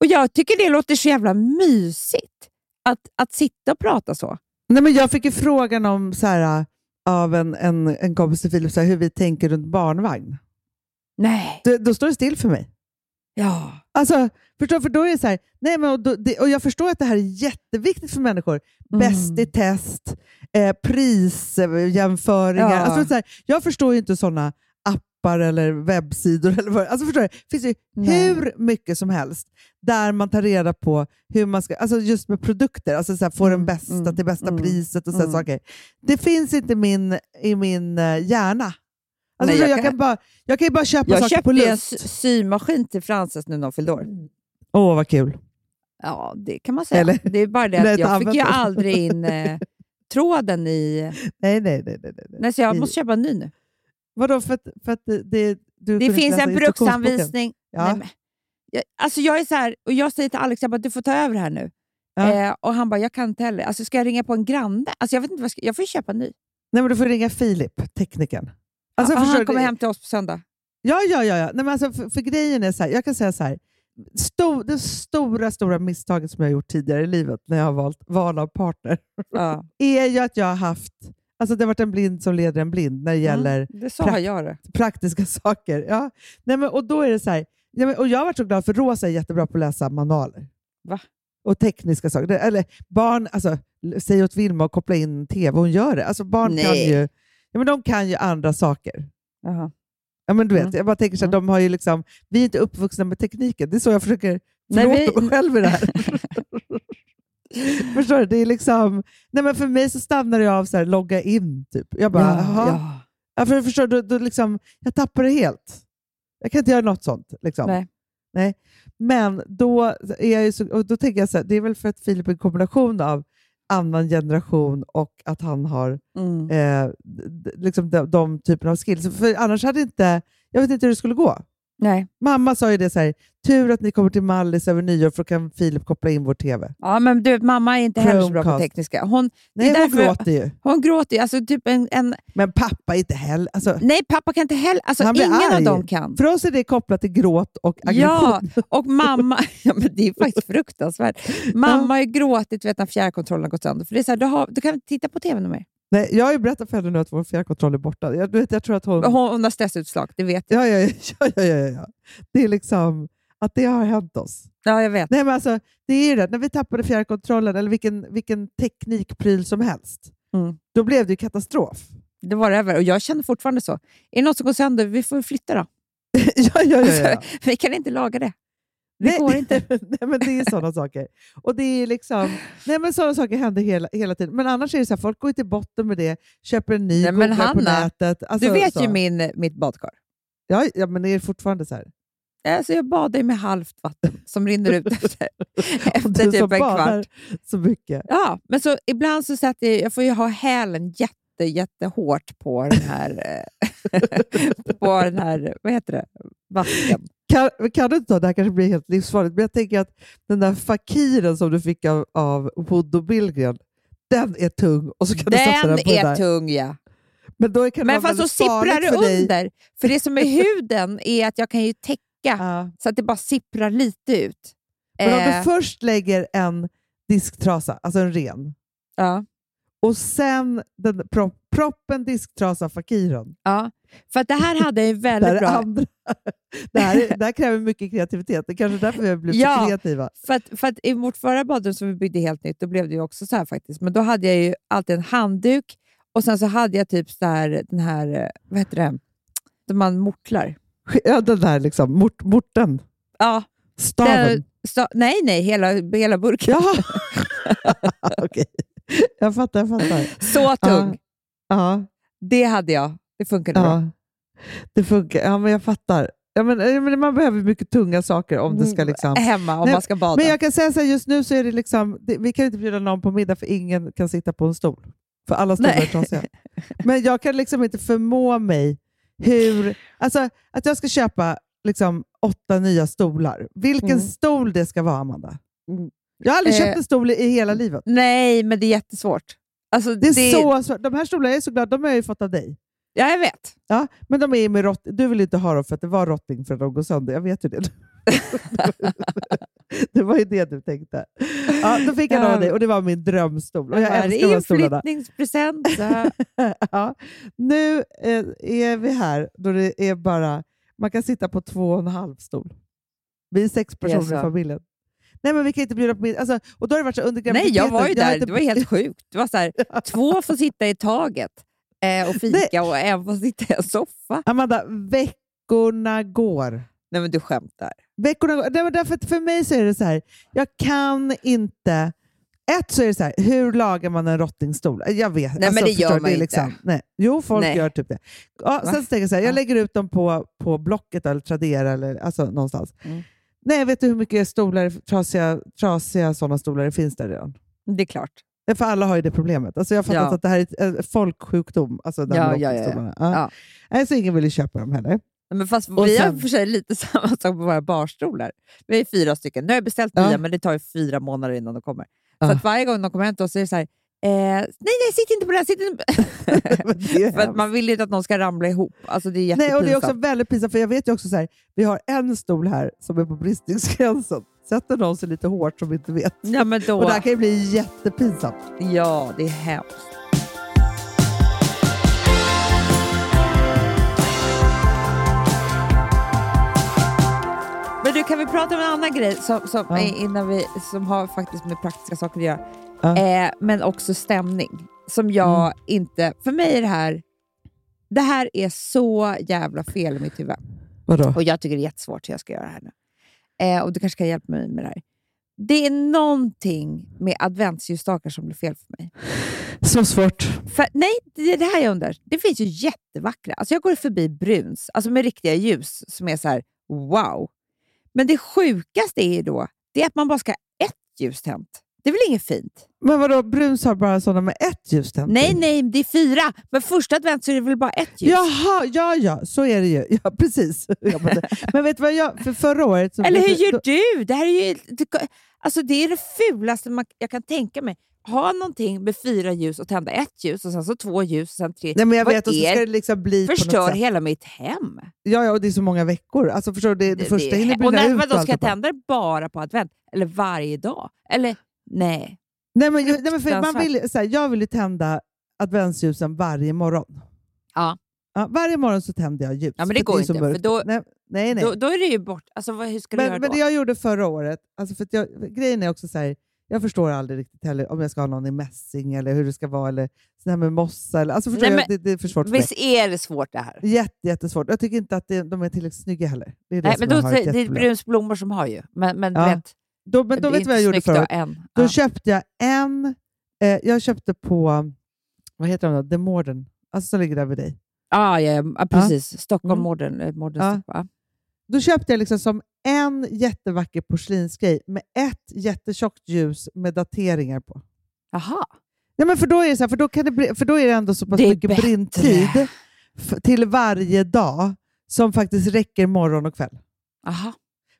Speaker 4: och Jag tycker det låter så jävla mysigt att, att sitta och prata så.
Speaker 3: Nej, men jag fick ju frågan om så här, av en, en, en kompis till Filip så här, hur vi tänker runt barnvagn.
Speaker 4: Nej.
Speaker 3: Då, då står det still för mig.
Speaker 4: Ja.
Speaker 3: Alltså, förstår, för då är det så här, nej, men, och, då, det, och jag förstår att det här är jätteviktigt för människor.
Speaker 4: Mm.
Speaker 3: Bäst i test, eh, prisjämföringar.
Speaker 4: Ja.
Speaker 3: Alltså, så här, jag förstår ju inte sådana appar eller webbsidor. Eller vad, alltså, förstår du? Det finns ju
Speaker 4: Nej.
Speaker 3: hur mycket som helst där man tar reda på hur man ska, alltså just med produkter, alltså så här, få den
Speaker 4: Mm,
Speaker 3: bästa
Speaker 4: mm,
Speaker 3: till bästa
Speaker 4: mm,
Speaker 3: priset och sådana
Speaker 4: mm.
Speaker 3: saker. Det finns inte min, i min eh, hjärna. Alltså,
Speaker 4: Nej, jag
Speaker 3: jag,
Speaker 4: kan-
Speaker 3: bara, jag kan ju bara köpa
Speaker 4: Jag
Speaker 3: saker på
Speaker 4: köpte ju en
Speaker 3: lust.
Speaker 4: sy- symaskin till Frances nu när hon fyllde år.
Speaker 3: Åh, vad kul.
Speaker 4: Ja, det kan man säga.
Speaker 3: Eller-
Speaker 4: det är bara det att jag fick ju aldrig in eh, tråden i... *laughs*
Speaker 3: Nej, nej, nej. nej, nej.
Speaker 4: Nej, så jag måste köpa en ny nu.
Speaker 3: Vadå, för att, för att det, du
Speaker 4: Det finns en bruksanvisning.
Speaker 3: Ja.
Speaker 4: Nej, jag, alltså jag är så här, och jag säger till Alex jag bara, du får ta över här nu.
Speaker 3: Ja.
Speaker 4: Eh, och han bara, jag kan inte heller. Alltså, ska jag ringa på en granne? Alltså, jag, vet inte vad jag, ska, jag får köpa en ny.
Speaker 3: Nej, men du får ringa Filip, teknikern. Alltså,
Speaker 4: Ja, han
Speaker 3: du?
Speaker 4: kommer hem till oss på söndag.
Speaker 3: Ja, ja, ja. ja. Nej, men alltså, för, för grejen är så här, jag kan säga så här. Stor, det stora, stora misstaget som jag har gjort tidigare i livet när jag har valt val av partner
Speaker 4: Ja. *laughs*
Speaker 3: är ju att jag har haft, alltså det har varit en blind som leder en blind när det gäller
Speaker 4: Mm, det
Speaker 3: praktiska *laughs* saker. Ja. Nej, men, och då är det så här, ja, men, och jag har varit så glad för Rosa är jättebra på att läsa manualer.
Speaker 4: Va?
Speaker 3: Och tekniska saker. Det, eller barn, alltså, säg åt Vilma att koppla in tv, hon gör det. Alltså, barn kan
Speaker 4: Nej.
Speaker 3: ju, ja, men de kan ju andra saker.
Speaker 4: Jaha.
Speaker 3: Ja, men du vet,
Speaker 4: Mm.
Speaker 3: Jag bara tänker så här, de har ju liksom, vi är inte uppvuxna med tekniken. Det är så jag försöker
Speaker 4: Nej,
Speaker 3: förlåta
Speaker 4: vi-
Speaker 3: mig själv i det här. *laughs* *laughs* *laughs* Förstår du? Det är liksom, nej, men för mig så stannar det av så här, logga in. Typ. Jag bara,
Speaker 4: Ja, ja.
Speaker 3: Ja, för, förstår du, då, liksom, jag tappar det helt. Jag kan inte göra något sånt. Liksom.
Speaker 4: Nej.
Speaker 3: Nej. Men då, är jag så, och då tänker jag så här, det är väl för att Filip är en kombination av annan generation och att han har
Speaker 4: Mm.
Speaker 3: eh, liksom de, de typerna av skills. För annars hade inte, jag vet inte hur det skulle gå.
Speaker 4: Nej.
Speaker 3: Mamma sa ju det så här, tur att ni kommer till Mallis över nyår för då kan Filip koppla in vår TV.
Speaker 4: Ja, men du, mamma är inte heller så bra på tekniska. Hon,
Speaker 3: Nej,
Speaker 4: det är
Speaker 3: hon gråter ju.
Speaker 4: hon gråter ju. Alltså, typ en, en,
Speaker 3: Men pappa är inte heller... Alltså,
Speaker 4: nej, pappa kan inte heller. Alltså, ingen
Speaker 3: arg.
Speaker 4: av dem kan.
Speaker 3: för oss är det kopplat till gråt och
Speaker 4: Ja,
Speaker 3: aggression.
Speaker 4: och mamma... *laughs* Ja, men det är faktiskt fruktansvärt. Mamma har ju gråtit vet, när fjärrkontrollen har gått sönder. För det är så här, du, har, du kan inte titta på TV mer.
Speaker 3: Nej, jag har ju berättat för henne nu att vår fjärrkontroll är borta. Jag, vet, jag tror att hon...
Speaker 4: Hon, hon har stressutslag, det vet jag.
Speaker 3: Ja, ja, ja, *laughs* ja, ja, ja. Det är liksom att det har hänt oss.
Speaker 4: Ja, jag vet.
Speaker 3: Nej, men alltså, det är ju det. När vi tappade fjärrkontrollen, eller vilken, vilken teknikpryl som helst,
Speaker 4: Mm.
Speaker 3: då blev det ju katastrof.
Speaker 4: Det var det över. Och jag känner fortfarande så. Är det något som går sönder, vi får flytta då. *laughs*
Speaker 3: ja, ja, ja, ja.
Speaker 4: vi kan inte laga det. Det
Speaker 3: Nej,
Speaker 4: går *laughs* inte.
Speaker 3: nej, men det är sådana saker. Och det är liksom, nej, men sådana saker händer hela, hela tiden. Men annars är det så här, folk går till botten med det, köper en ny,
Speaker 4: Nej, men
Speaker 3: googlar på
Speaker 4: Hanna,
Speaker 3: nätet. Alltså,
Speaker 4: du vet
Speaker 3: så.
Speaker 4: ju min, mitt badkar.
Speaker 3: Ja, ja, men det är fortfarande så här.
Speaker 4: Alltså jag badar ju med halvt vatten som rinner ut *laughs* efter, efter
Speaker 3: du
Speaker 4: typ en kvart.
Speaker 3: så mycket.
Speaker 4: Ja, men så ibland så sätter jag, jag får ju ha hälen jätte, jättehårt på den här, eh, *laughs* på den här vad heter det, vasken.
Speaker 3: Kan, kan du inte ta, det här kanske blir helt livsfarligt, men jag tänker att den där fakiren som du fick av, av Wood och Billgren, den är tung och så kan du satsa
Speaker 4: Den
Speaker 3: den på den
Speaker 4: är
Speaker 3: där.
Speaker 4: tung ja.
Speaker 3: Men, då kan
Speaker 4: Men fast så sipprar det
Speaker 3: dig.
Speaker 4: under. För det som är *laughs* huden är att jag kan ju täcka
Speaker 3: Ja.
Speaker 4: så att det bara sipprar lite ut.
Speaker 3: Men om
Speaker 4: Eh,
Speaker 3: du först lägger en disktrasa, alltså en ren,
Speaker 4: ja.
Speaker 3: och sen den pro, proppen, disktrasa, fakiren.
Speaker 4: Ja, för att det här hade *laughs*
Speaker 3: Det
Speaker 4: väldigt
Speaker 3: är
Speaker 4: bra.
Speaker 3: andra, *laughs* det, här, är- det här kräver mycket kreativitet. Det är kanske därför vi har blivit *laughs*
Speaker 4: Ja.
Speaker 3: så kreativa.
Speaker 4: För att, för att i vårt förra badrum som vi byggde helt nytt, då blev det ju också så här faktiskt. Men då hade jag ju alltid en handduk och sen så hade jag typ så här, den här, eh, vad heter det, där man mortlar.
Speaker 3: Ja, den där liksom, mort, morten,
Speaker 4: Ja,
Speaker 3: staven.
Speaker 4: den, sta, nej, nej, hela, hela burken.
Speaker 3: Ja, *laughs* okej. Jag fattar, jag fattar.
Speaker 4: Så tung.
Speaker 3: Ja,
Speaker 4: Det hade jag. Det funkade bra.
Speaker 3: ja. Det funkar. Ja, men jag fattar. Ja, men, man behöver mycket tunga saker om det ska liksom...
Speaker 4: Hemma om
Speaker 3: Nej,
Speaker 4: man ska bada.
Speaker 3: Men jag kan säga så här, just nu så är det liksom, det, vi kan inte bjuda någon på middag för ingen kan sitta på en stol. För alla stolar är trasiga. Men jag kan liksom inte förmå mig hur... Alltså, att jag ska köpa liksom åtta nya stolar. Vilken
Speaker 4: Mm.
Speaker 3: stol det ska vara, Amanda.
Speaker 4: Mm.
Speaker 3: Jag har aldrig
Speaker 4: Eh,
Speaker 3: köpt en stol i, hela livet.
Speaker 4: Nej, men det är jättesvårt. Alltså,
Speaker 3: Det är så svårt. De här stolarna jag är så glad, de har jag ju fått av dig.
Speaker 4: Ja, jag vet.
Speaker 3: Ja, men de är med rott... Du vill inte ha dem för att det var rotting för att de går sönder. Jag vet ju det. *laughs* det var ju det du tänkte. Ja, då fick jag några av dig och det var min drömstol. Och jag
Speaker 4: bara,
Speaker 3: älskar de stolarna.
Speaker 4: Inflyttningspresent. *laughs*
Speaker 3: ja. Nu eh, är vi här då det är bara... Man kan sitta på två och en halv stol. Vi är sex personer i familjen. Nej, men vi kan inte bjuda på middag. Alltså, och då har det varit så under
Speaker 4: Nej, jag var ju
Speaker 3: har
Speaker 4: där.
Speaker 3: inte-
Speaker 4: Det var helt sjukt. Det var så här, *laughs* två får sitta i taget eh, och fika och en får sitta i en soffa.
Speaker 3: Amanda, veckorna går.
Speaker 4: Nej, men du skämtar.
Speaker 3: Veckorna går. Nej, men därför för mig så är det så här, jag kan inte... Ett så är det så här, hur lagar man en rottingstol? Jag vet. alltså,
Speaker 4: Nej, men det gör man
Speaker 3: är
Speaker 4: inte.
Speaker 3: liksom, nej. Jo, folk
Speaker 4: Nej.
Speaker 3: gör typ det. Ja,
Speaker 4: Va?
Speaker 3: sen så tänker jag så här, jag
Speaker 4: Ja.
Speaker 3: lägger ut dem på, på Blocket eller Tradera eller alltså, någonstans.
Speaker 4: Mm.
Speaker 3: Nej, vet du hur mycket stolar, trasiga, trasiga sådana stolar det finns där redan?
Speaker 4: Det är klart.
Speaker 3: För alla har ju det problemet. Alltså jag har fattat
Speaker 4: Ja.
Speaker 3: att det här är en folksjukdom. Alltså de
Speaker 4: Ja,
Speaker 3: ja,
Speaker 4: ja, ja,
Speaker 3: ja,
Speaker 4: ja. Ja.
Speaker 3: Nej, så ingen vill ju köpa dem heller.
Speaker 4: Men fast
Speaker 3: Och
Speaker 4: vi har
Speaker 3: sen-
Speaker 4: för sig lite *laughs* samma sak på våra barstolar. Vi är fyra stycken. Nu har jag beställt
Speaker 3: Ja.
Speaker 4: nya, men det tar ju fyra månader innan de kommer.
Speaker 3: Ja.
Speaker 4: Så att varje gång de kommer hem till oss så är det så här, eh, nej, nej, sitt inte på det här. Sitt inte *laughs* för att man vill inte att någon ska ramla ihop. Alltså, det är
Speaker 3: Nej,
Speaker 4: jättepinsamt.
Speaker 3: och det är också väldigt pinsamt, för jag vet ju också så här, vi har en stol här som är på bristningsgränsen. Sätter någon sig lite hårt som inte vet.
Speaker 4: Ja, men då...
Speaker 3: Och det här kan ju bli jättepinsamt.
Speaker 4: Ja, det är hemskt. Men du, kan vi prata om en annan grej som, som,
Speaker 3: Ja.
Speaker 4: innan vi, som har faktiskt med praktiska saker att göra?
Speaker 3: Ja.
Speaker 4: Eh, men också stämning. Som jag
Speaker 3: Mm.
Speaker 4: inte... För mig är det här... Det här är så jävla fel i mitt huvud.
Speaker 3: Vadå?
Speaker 4: Och jag tycker det är jättesvårt hur jag ska göra det här nu. Eh, och du kanske kan hjälpa mig med det här. Det är någonting med adventsljusstakar som blir fel för mig.
Speaker 3: Så svårt.
Speaker 4: För, nej, det det här jag undrar. Det finns ju jättevackra. Alltså jag går förbi Bruns, alltså med riktiga ljus som är så här wow. Men det sjukaste är ju då det är att man bara ska ha ett ljus tänt Det är väl inget fint?
Speaker 3: Men vadå, Bruns har bara sådana med ett ljus tänt?
Speaker 4: Nej, nej, det är fyra. Men första advent så är det väl bara ett ljus?
Speaker 3: Jaha, ja, ja, så är det ju. *laughs* Ja, precis. *laughs* Men vet du vad jag, för förra året...
Speaker 4: Eller hur gör du? Det här är ju alltså det, är det fulaste man, jag kan tänka mig. Ha någonting med fyra ljus och tända ett ljus och sen så två ljus och sen tre.
Speaker 3: Nej, men jag
Speaker 4: Vad
Speaker 3: vet, och så ska det liksom bli
Speaker 4: Förstör hela mitt hem.
Speaker 3: Ja, ja, och det är så många veckor. Alltså, förstår du, det, det första hinner brinna ut.
Speaker 4: vadå, ska jag tända det bara på advent? Eller varje dag? Eller nej.
Speaker 3: Nej, men, jag- nej, men för man vill, så här, jag vill ju tända adventsljusen varje morgon.
Speaker 4: Ja.
Speaker 3: Ja, varje morgon så tänder jag ljus.
Speaker 4: Ja, men det går
Speaker 3: så
Speaker 4: inte, för då-
Speaker 3: nej, nej, nej.
Speaker 4: Då, då är det ju bort. Alltså, vad, hur ska du
Speaker 3: men,
Speaker 4: göra
Speaker 3: men
Speaker 4: då?
Speaker 3: det jag gjorde förra året, alltså för jag, grejen är också så här, jag förstår aldrig riktigt heller om jag ska ha någon i mässing eller hur det ska vara, eller så här med mossa. Eller, alltså förstår
Speaker 4: Nej,
Speaker 3: jag,
Speaker 4: men
Speaker 3: det, det är för svårt för mig.
Speaker 4: Visst är det svårt det här?
Speaker 3: Jätte, jättesvårt. Jag tycker inte att det, de är tillräckligt snygga heller. Det är det
Speaker 4: Nej,
Speaker 3: som
Speaker 4: men då, det är. Bruns blommor som har ju. Men, men
Speaker 3: Ja.
Speaker 4: vet,
Speaker 3: Då, men då vet du vad jag gjorde förra
Speaker 4: då än.
Speaker 3: Då
Speaker 4: Ja.
Speaker 3: köpte jag en, eh, jag köpte på, vad heter de då? The Modern, alltså som ligger där vid dig.
Speaker 4: Ja, ja, ja, precis. Stockholm
Speaker 3: Mm.
Speaker 4: Modern. eh,
Speaker 3: Ja.
Speaker 4: Stockholm.
Speaker 3: Då köpte jag liksom som en jättevacker porslinsgrej med ett jättetjockt ljus med dateringar på.
Speaker 4: Jaha.
Speaker 3: Nej, men för, då är det så här, för, då kan det, för då är det ändå så pass
Speaker 4: Det
Speaker 3: mycket brintid till varje dag som faktiskt räcker morgon och kväll.
Speaker 4: Jaha.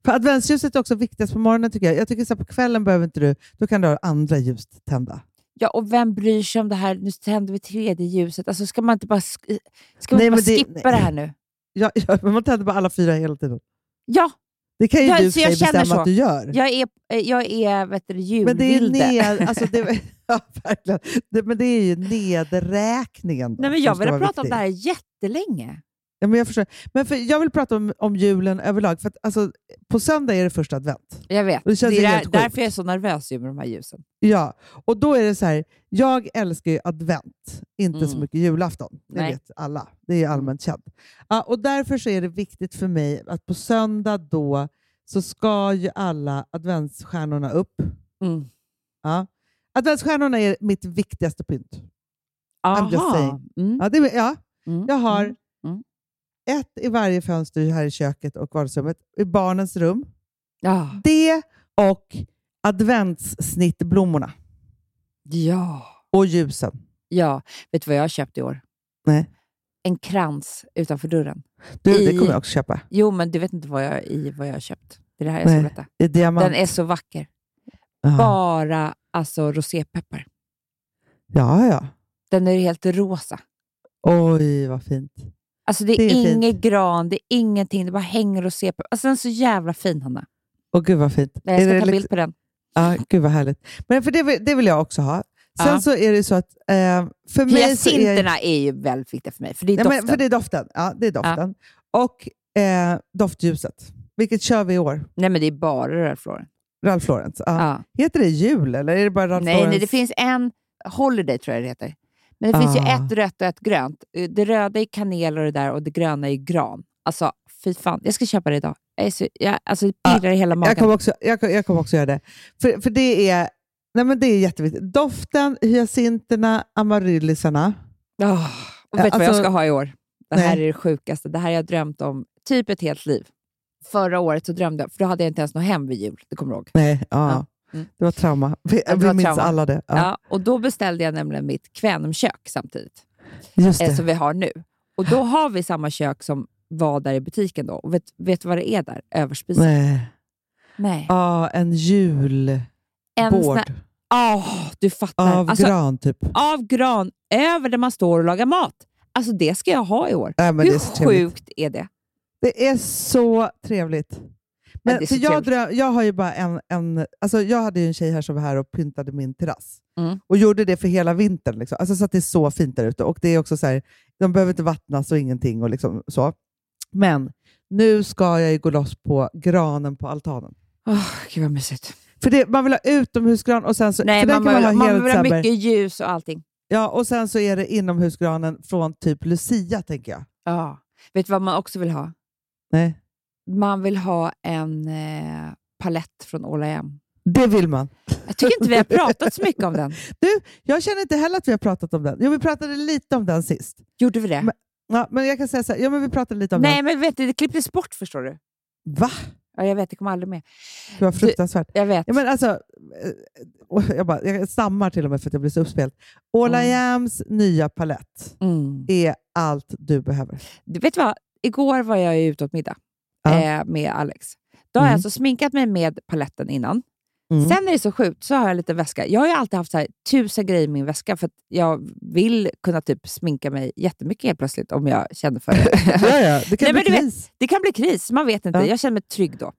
Speaker 3: För adventsljuset är också viktigast på morgonen tycker jag. Jag tycker så på kvällen behöver inte du, då kan du ha andra ljus tända.
Speaker 4: Ja, och vem bryr sig om det här? Nu tänder vi tredje ljuset. Alltså, ska man inte bara, sk- ska man
Speaker 3: Nej,
Speaker 4: inte bara
Speaker 3: det-
Speaker 4: skippa det här nu?
Speaker 3: Ja, *laughs* ja, men man tänder bara alla fyra hela tiden.
Speaker 4: Ja,
Speaker 3: Det kan ju
Speaker 4: Ja,
Speaker 3: du
Speaker 4: så jag
Speaker 3: bestämma
Speaker 4: så.
Speaker 3: att du gör.
Speaker 4: jag är, eh, jag är vet du,
Speaker 3: Men det är,
Speaker 4: julvilde.
Speaker 3: ned, *laughs* alltså det, *laughs* ja, verkligen. Det, men det är ju nedräkningen. Då,
Speaker 4: Nej, men jag vill
Speaker 3: vara
Speaker 4: prata om det här jättelänge.
Speaker 3: Ja, men jag, förstår. Men för, jag vill prata om, om julen överlag. För att, alltså, på söndag är det första advent.
Speaker 4: Jag vet.
Speaker 3: Det
Speaker 4: Det,
Speaker 3: känns ju
Speaker 4: är där, därför jag är så nervös med de här ljusen.
Speaker 3: Ja, och då är det så här. Jag älskar ju advent, inte så
Speaker 4: Mm.
Speaker 3: mycket julafton. Det
Speaker 4: Nej.
Speaker 3: vet alla. Det är ju allmänt känt. Ja, och därför så är det viktigt för mig att på söndag då så ska ju alla adventsstjärnorna upp.
Speaker 4: Mm.
Speaker 3: Ja. Adventsstjärnorna är mitt viktigaste pynt. I'm just
Speaker 4: Aha.
Speaker 3: saying.
Speaker 4: Mm.
Speaker 3: Ja, det, ja,
Speaker 4: Mm.
Speaker 3: jag har
Speaker 4: Mm.
Speaker 3: Ett i varje fönster här i köket och vardagsrummet. I barnens rum.
Speaker 4: Ja.
Speaker 3: Det och adventssnittblommorna.
Speaker 4: ja.
Speaker 3: Och ljusen.
Speaker 4: Ja. Vet du vad jag har köpt i år?
Speaker 3: Nej.
Speaker 4: En krans utanför dörren.
Speaker 3: Du, det
Speaker 4: I-
Speaker 3: kommer jag också köpa.
Speaker 4: Jo, men du vet inte vad jag, i vad jag har köpt. Det är det här jag ska berätta. Den är så vacker.
Speaker 3: Ja.
Speaker 4: Bara alltså, rosépeppar.
Speaker 3: ja, ja.
Speaker 4: Den är helt rosa.
Speaker 3: Oj, vad fint.
Speaker 4: Alltså det är,
Speaker 3: Det är fint.
Speaker 4: ingen gran, det är ingenting. Det bara hänger rosépeppar. Alltså den är så jävla fin, Hanna.
Speaker 3: Åh, gud vad fint.
Speaker 4: Jag ska
Speaker 3: Är
Speaker 4: ta
Speaker 3: liksom-
Speaker 4: bild på den.
Speaker 3: Ja, gud vad härligt. Men för det, vill- det vill jag också ha. Sen
Speaker 4: Ja.
Speaker 3: så är det så att eh, för mig så är...
Speaker 4: Är ju väldigt viktiga för mig, för det är
Speaker 3: Nej,
Speaker 4: doften.
Speaker 3: för det är doften. Ja, det är doften. Och eh, doftljuset. Vilket kör vi i år?
Speaker 4: Nej, men det är bara Ralph Lauren.
Speaker 3: Ralph Lauren. Ja.
Speaker 4: Ja.
Speaker 3: Heter det jul eller är det bara Ralph
Speaker 4: Nej,
Speaker 3: Lauren?
Speaker 4: nej, det finns en Holiday tror jag det heter. Men det finns ju
Speaker 3: Ah.
Speaker 4: ett rött och ett grönt. Eh, Det röda är kanel och det där och det gröna är gran. Alltså, fy fan. Jag ska köpa det idag. Jag är så, jag, alltså, det pirrar i hela magen.
Speaker 3: jag, kommer också, jag, jag kommer också göra det. För, för det är Nej, men det är jätteviktigt. Doften, hyacinterna, amaryllisarna.
Speaker 4: Ah, och vet du vad jag
Speaker 3: Alltså-
Speaker 4: ska ha i år? Det här
Speaker 3: Nej.
Speaker 4: är det sjukaste. Det här har jag drömt om typ ett helt liv. Förra året så drömde jag, för då hade jag inte ens något hem vid jul. Det kommer du ihåg?
Speaker 3: Nej, ja.
Speaker 4: Ja. Mm.
Speaker 3: Det var trauma. Vi,
Speaker 4: Ja,
Speaker 3: vi minns
Speaker 4: trauma.
Speaker 3: alla det. Ja.
Speaker 4: Ja. och då beställde jag nämligen mitt kvänumkök samtidigt,
Speaker 3: Just
Speaker 4: eh,
Speaker 3: det.
Speaker 4: som vi har nu. Och då har vi samma kök som var där i butiken då. Och vet, vet du vad det är där? Över spisen?
Speaker 3: Nej.
Speaker 4: Nej.
Speaker 3: Ja, en julbord.
Speaker 4: Här, Åh, du fattar.
Speaker 3: Av
Speaker 4: Alltså,
Speaker 3: gran, typ.
Speaker 4: av gran, över där man står och lagar mat. Alltså det ska jag ha i år.
Speaker 3: Det
Speaker 4: Hur
Speaker 3: är
Speaker 4: sjukt är det?
Speaker 3: Det är så trevligt. Men,
Speaker 4: är
Speaker 3: för jag, dröm, jag har ju bara en, en... Alltså jag hade ju en tjej här som var här och pyntade min terrass.
Speaker 4: Mm.
Speaker 3: Och gjorde det för hela vintern. Liksom. Alltså, så att det är så fint där ute. Och det är också så här, de behöver inte vattnas och ingenting. Och liksom så. Men nu ska jag ju gå loss på granen på altanen.
Speaker 4: Oh, gud vad mysigt.
Speaker 3: För det, man vill ha utomhusgran och sen så...
Speaker 4: Nej, man,
Speaker 3: kan
Speaker 4: vill,
Speaker 3: man
Speaker 4: man vill ha mycket ljus och allting.
Speaker 3: Ja, och sen så är det inomhusgranen från typ Lucia, tänker jag.
Speaker 4: Ja. Vet du vad man också vill ha?
Speaker 3: Nej,
Speaker 4: Man vill ha en eh, palett från All I Am.
Speaker 3: det vill man.
Speaker 4: Jag tycker inte vi har *laughs* pratat så mycket om den.
Speaker 3: Du, jag känner inte heller att vi har pratat om den. Jo, vi pratade lite om den sist.
Speaker 4: Gjorde vi det?
Speaker 3: Men- Ja, men jag kan säga så här, ja, men vi pratade lite om
Speaker 4: Nej,
Speaker 3: den.
Speaker 4: men vet du, det klipptes bort förstår du.
Speaker 3: Va?
Speaker 4: Ja, jag vet, det kom aldrig med.
Speaker 3: Det var fruktansvärt.
Speaker 4: Jag vet.
Speaker 3: Ja, men alltså, och jag, bara, jag stammar till och med för att jag blir så uppspelt. All I Ams nya palett
Speaker 4: Mm.
Speaker 3: är allt du behöver.
Speaker 4: Du vet vad? Igår var jag ute åt middag. Eh, med Alex. Då har jag
Speaker 3: Mm.
Speaker 4: alltså sminkat mig med paletten innan.
Speaker 3: Mm.
Speaker 4: Sen är det så sjukt, så har jag lite väska. Jag har ju alltid haft så här, tusen grejer i min väska för att jag vill kunna typ sminka mig jättemycket helt plötsligt om jag känner för det. *laughs*
Speaker 3: Ja, ja, det kan
Speaker 4: Nej,
Speaker 3: bli
Speaker 4: du vet,
Speaker 3: kris.
Speaker 4: Det kan bli kris, man vet inte.
Speaker 3: Ja.
Speaker 4: Jag känner mig trygg då.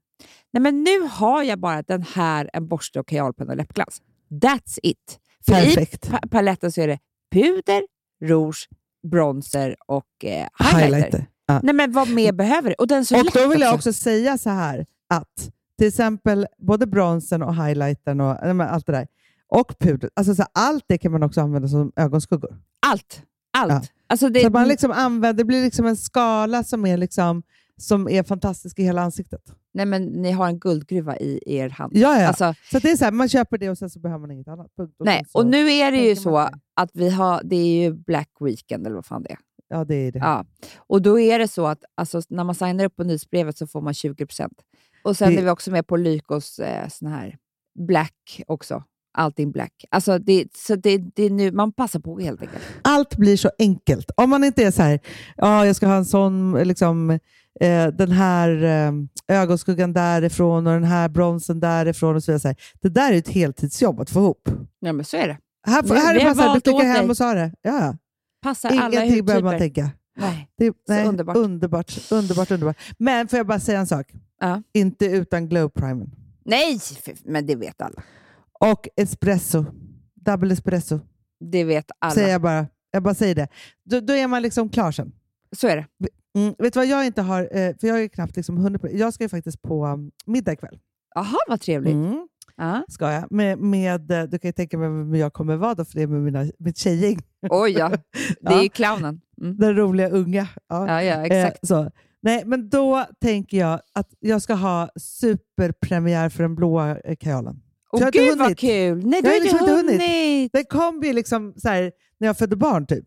Speaker 4: Nej, men nu har jag bara den här, en borste och kajalpenna och läppglans. That's it. För
Speaker 3: Perfekt.
Speaker 4: i pa- paletten så är det puder, rouge, bronzer och eh, highlighter.
Speaker 3: Highlighter. Ja.
Speaker 4: Nej, men vad mer behöver det? Och den så
Speaker 3: Och då vill jag
Speaker 4: också.
Speaker 3: säga så här att till exempel både bronsen och highlightern och allt det där och puder, alltså så här, allt det kan man också använda som ögonskuggor.
Speaker 4: Allt. Allt.
Speaker 3: Ja.
Speaker 4: Alltså det,
Speaker 3: så man liksom använder, det blir liksom en skala som är, liksom, som är fantastisk i hela ansiktet.
Speaker 4: Nej, men ni har en guldgruva i er hand.
Speaker 3: Ja, ja.
Speaker 4: Alltså,
Speaker 3: Så det är så här, man köper det och sen så behöver man inget annat. Punkt. Och
Speaker 4: nej, och nu är det ju så att vi har, det är ju Black Weekend eller vad fan det är.
Speaker 3: Ja, det är det.
Speaker 4: Ja. Och då är det så att alltså, när man signar upp på nyhetsbrevet så får man 20%. Och sen
Speaker 3: Det-
Speaker 4: är vi också med på Lykos eh, sån här Black också. Allting black. Alltså det, så det, det är nu, man passar på helt enkelt.
Speaker 3: Allt blir så enkelt. Om man inte är så här, ja, jag ska ha en sån, liksom, eh, den här eh, ögonskuggan därifrån och den här bronsen därifrån. och så vidare. Så här. Det där är ett heltidsjobb att få ihop.
Speaker 4: Ja, men så är det.
Speaker 3: Här, här
Speaker 4: vi
Speaker 3: är
Speaker 4: har
Speaker 3: bara så här, du klickar hem och sa det. Ja.
Speaker 4: Passar alla
Speaker 3: Ingenting behöver man
Speaker 4: hudtyper.
Speaker 3: tänka.
Speaker 4: Nej.
Speaker 3: Det, nej,
Speaker 4: underbart.
Speaker 3: underbart. Underbart, underbart. Men får jag bara säga en sak?
Speaker 4: Ja.
Speaker 3: Inte utan glow primen.
Speaker 4: Nej, men det vet alla.
Speaker 3: Och espresso. Double espresso.
Speaker 4: Det vet alla.
Speaker 3: Säger jag bara. Jag bara säger det. Då, då är man liksom klar sen.
Speaker 4: Så är det.
Speaker 3: Mm, vet du vad jag inte har? Eh, för jag är knappt liksom 100%. Jag ska ju faktiskt på um, middag ikväll.
Speaker 4: Jaha, vad trevligt.
Speaker 3: Mm,
Speaker 4: Ja.
Speaker 3: ska jag. Med, med, eh, du kan ju tänka mig vem jag kommer vara då, för det är med mina, mitt tjejgäng.
Speaker 4: Oj ja, *laughs* det är
Speaker 3: Ja.
Speaker 4: clownen. Mm.
Speaker 3: Den roliga unga. Ja.
Speaker 4: Ja, ja, exakt.
Speaker 3: Eh. Nej, men då tänker jag att jag ska ha superpremiär för den blåa eh, kajalen.
Speaker 4: Åh
Speaker 3: inte
Speaker 4: gud vad kul! Nej, du har
Speaker 3: liksom
Speaker 4: inte
Speaker 3: hunnit.
Speaker 4: hunnit.
Speaker 3: Den kom ju liksom så här, när jag födde barn typ.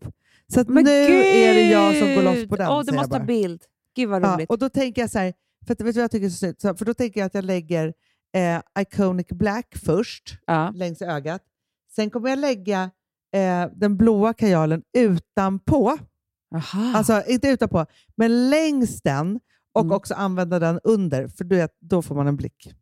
Speaker 3: Så nu
Speaker 4: gud!
Speaker 3: är det jag som går loss på den.
Speaker 4: Åh, du måste ha bild. Gud vad
Speaker 3: Ja,
Speaker 4: roligt.
Speaker 3: och då tänker jag så här, för vet du vad jag tycker är så snyggt? För då tänker jag att jag lägger eh, Iconic Black först,
Speaker 4: Ja.
Speaker 3: längs ögat. Sen kommer jag lägga eh, den blåa kajalen utanpå.
Speaker 4: Aha.
Speaker 3: Alltså inte utanpå, men längs den och
Speaker 4: Mm.
Speaker 3: också använda den under, för du vet, då får man en blick.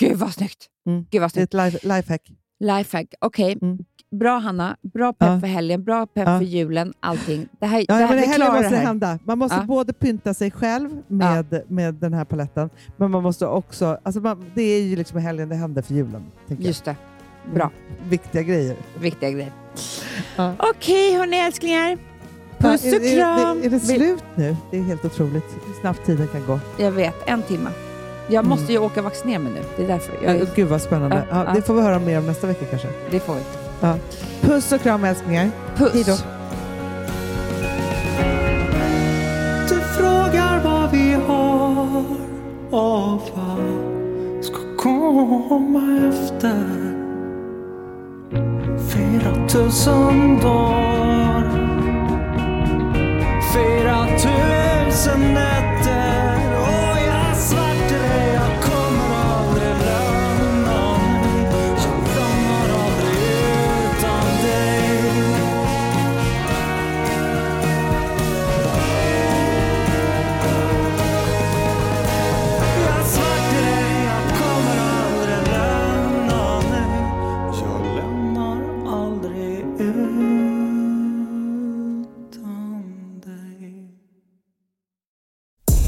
Speaker 4: Gud vad snyggt!
Speaker 3: Mm.
Speaker 4: Gud vad
Speaker 3: Det är
Speaker 4: snyggt.
Speaker 3: ett life, lifehack.
Speaker 4: Lifehack. Okej,
Speaker 3: Mm.
Speaker 4: Bra Hanna. Bra pepp
Speaker 3: Ja.
Speaker 4: för helgen, bra pepp
Speaker 3: Ja.
Speaker 4: för julen, allting. Det här,
Speaker 3: Ja,
Speaker 4: det här,
Speaker 3: men det
Speaker 4: klarar
Speaker 3: måste
Speaker 4: det här.
Speaker 3: hända. Man måste
Speaker 4: Ja.
Speaker 3: både pynta sig själv med, med den här paletten, men man måste också... Alltså man, det är ju liksom helgen det händer för julen.
Speaker 4: Just det. Bra.
Speaker 3: jag. Viktiga grejer.
Speaker 4: Viktiga grejer.
Speaker 3: Ja.
Speaker 4: Okej hörni älsklingar. Puss och
Speaker 3: är, är,
Speaker 4: kram.
Speaker 3: är, är det slut nu? Det är helt otroligt hur snabbt tiden kan gå.
Speaker 4: Jag vet, en timme. Jag
Speaker 3: Mm.
Speaker 4: måste ju åka och vaccinera mig nu. Det är därför. Jag,
Speaker 3: Ja, Gud vad spännande.
Speaker 4: Ja,
Speaker 3: Ja,
Speaker 4: ja.
Speaker 3: Det får vi höra mer om nästa vecka kanske.
Speaker 4: det får vi.
Speaker 3: Puss och kram älsklingar.
Speaker 4: Puss.
Speaker 3: Hej då.
Speaker 9: Du frågar vad vi har och vad ska komma efter Fyra tusen dagar Fyra tusen nätter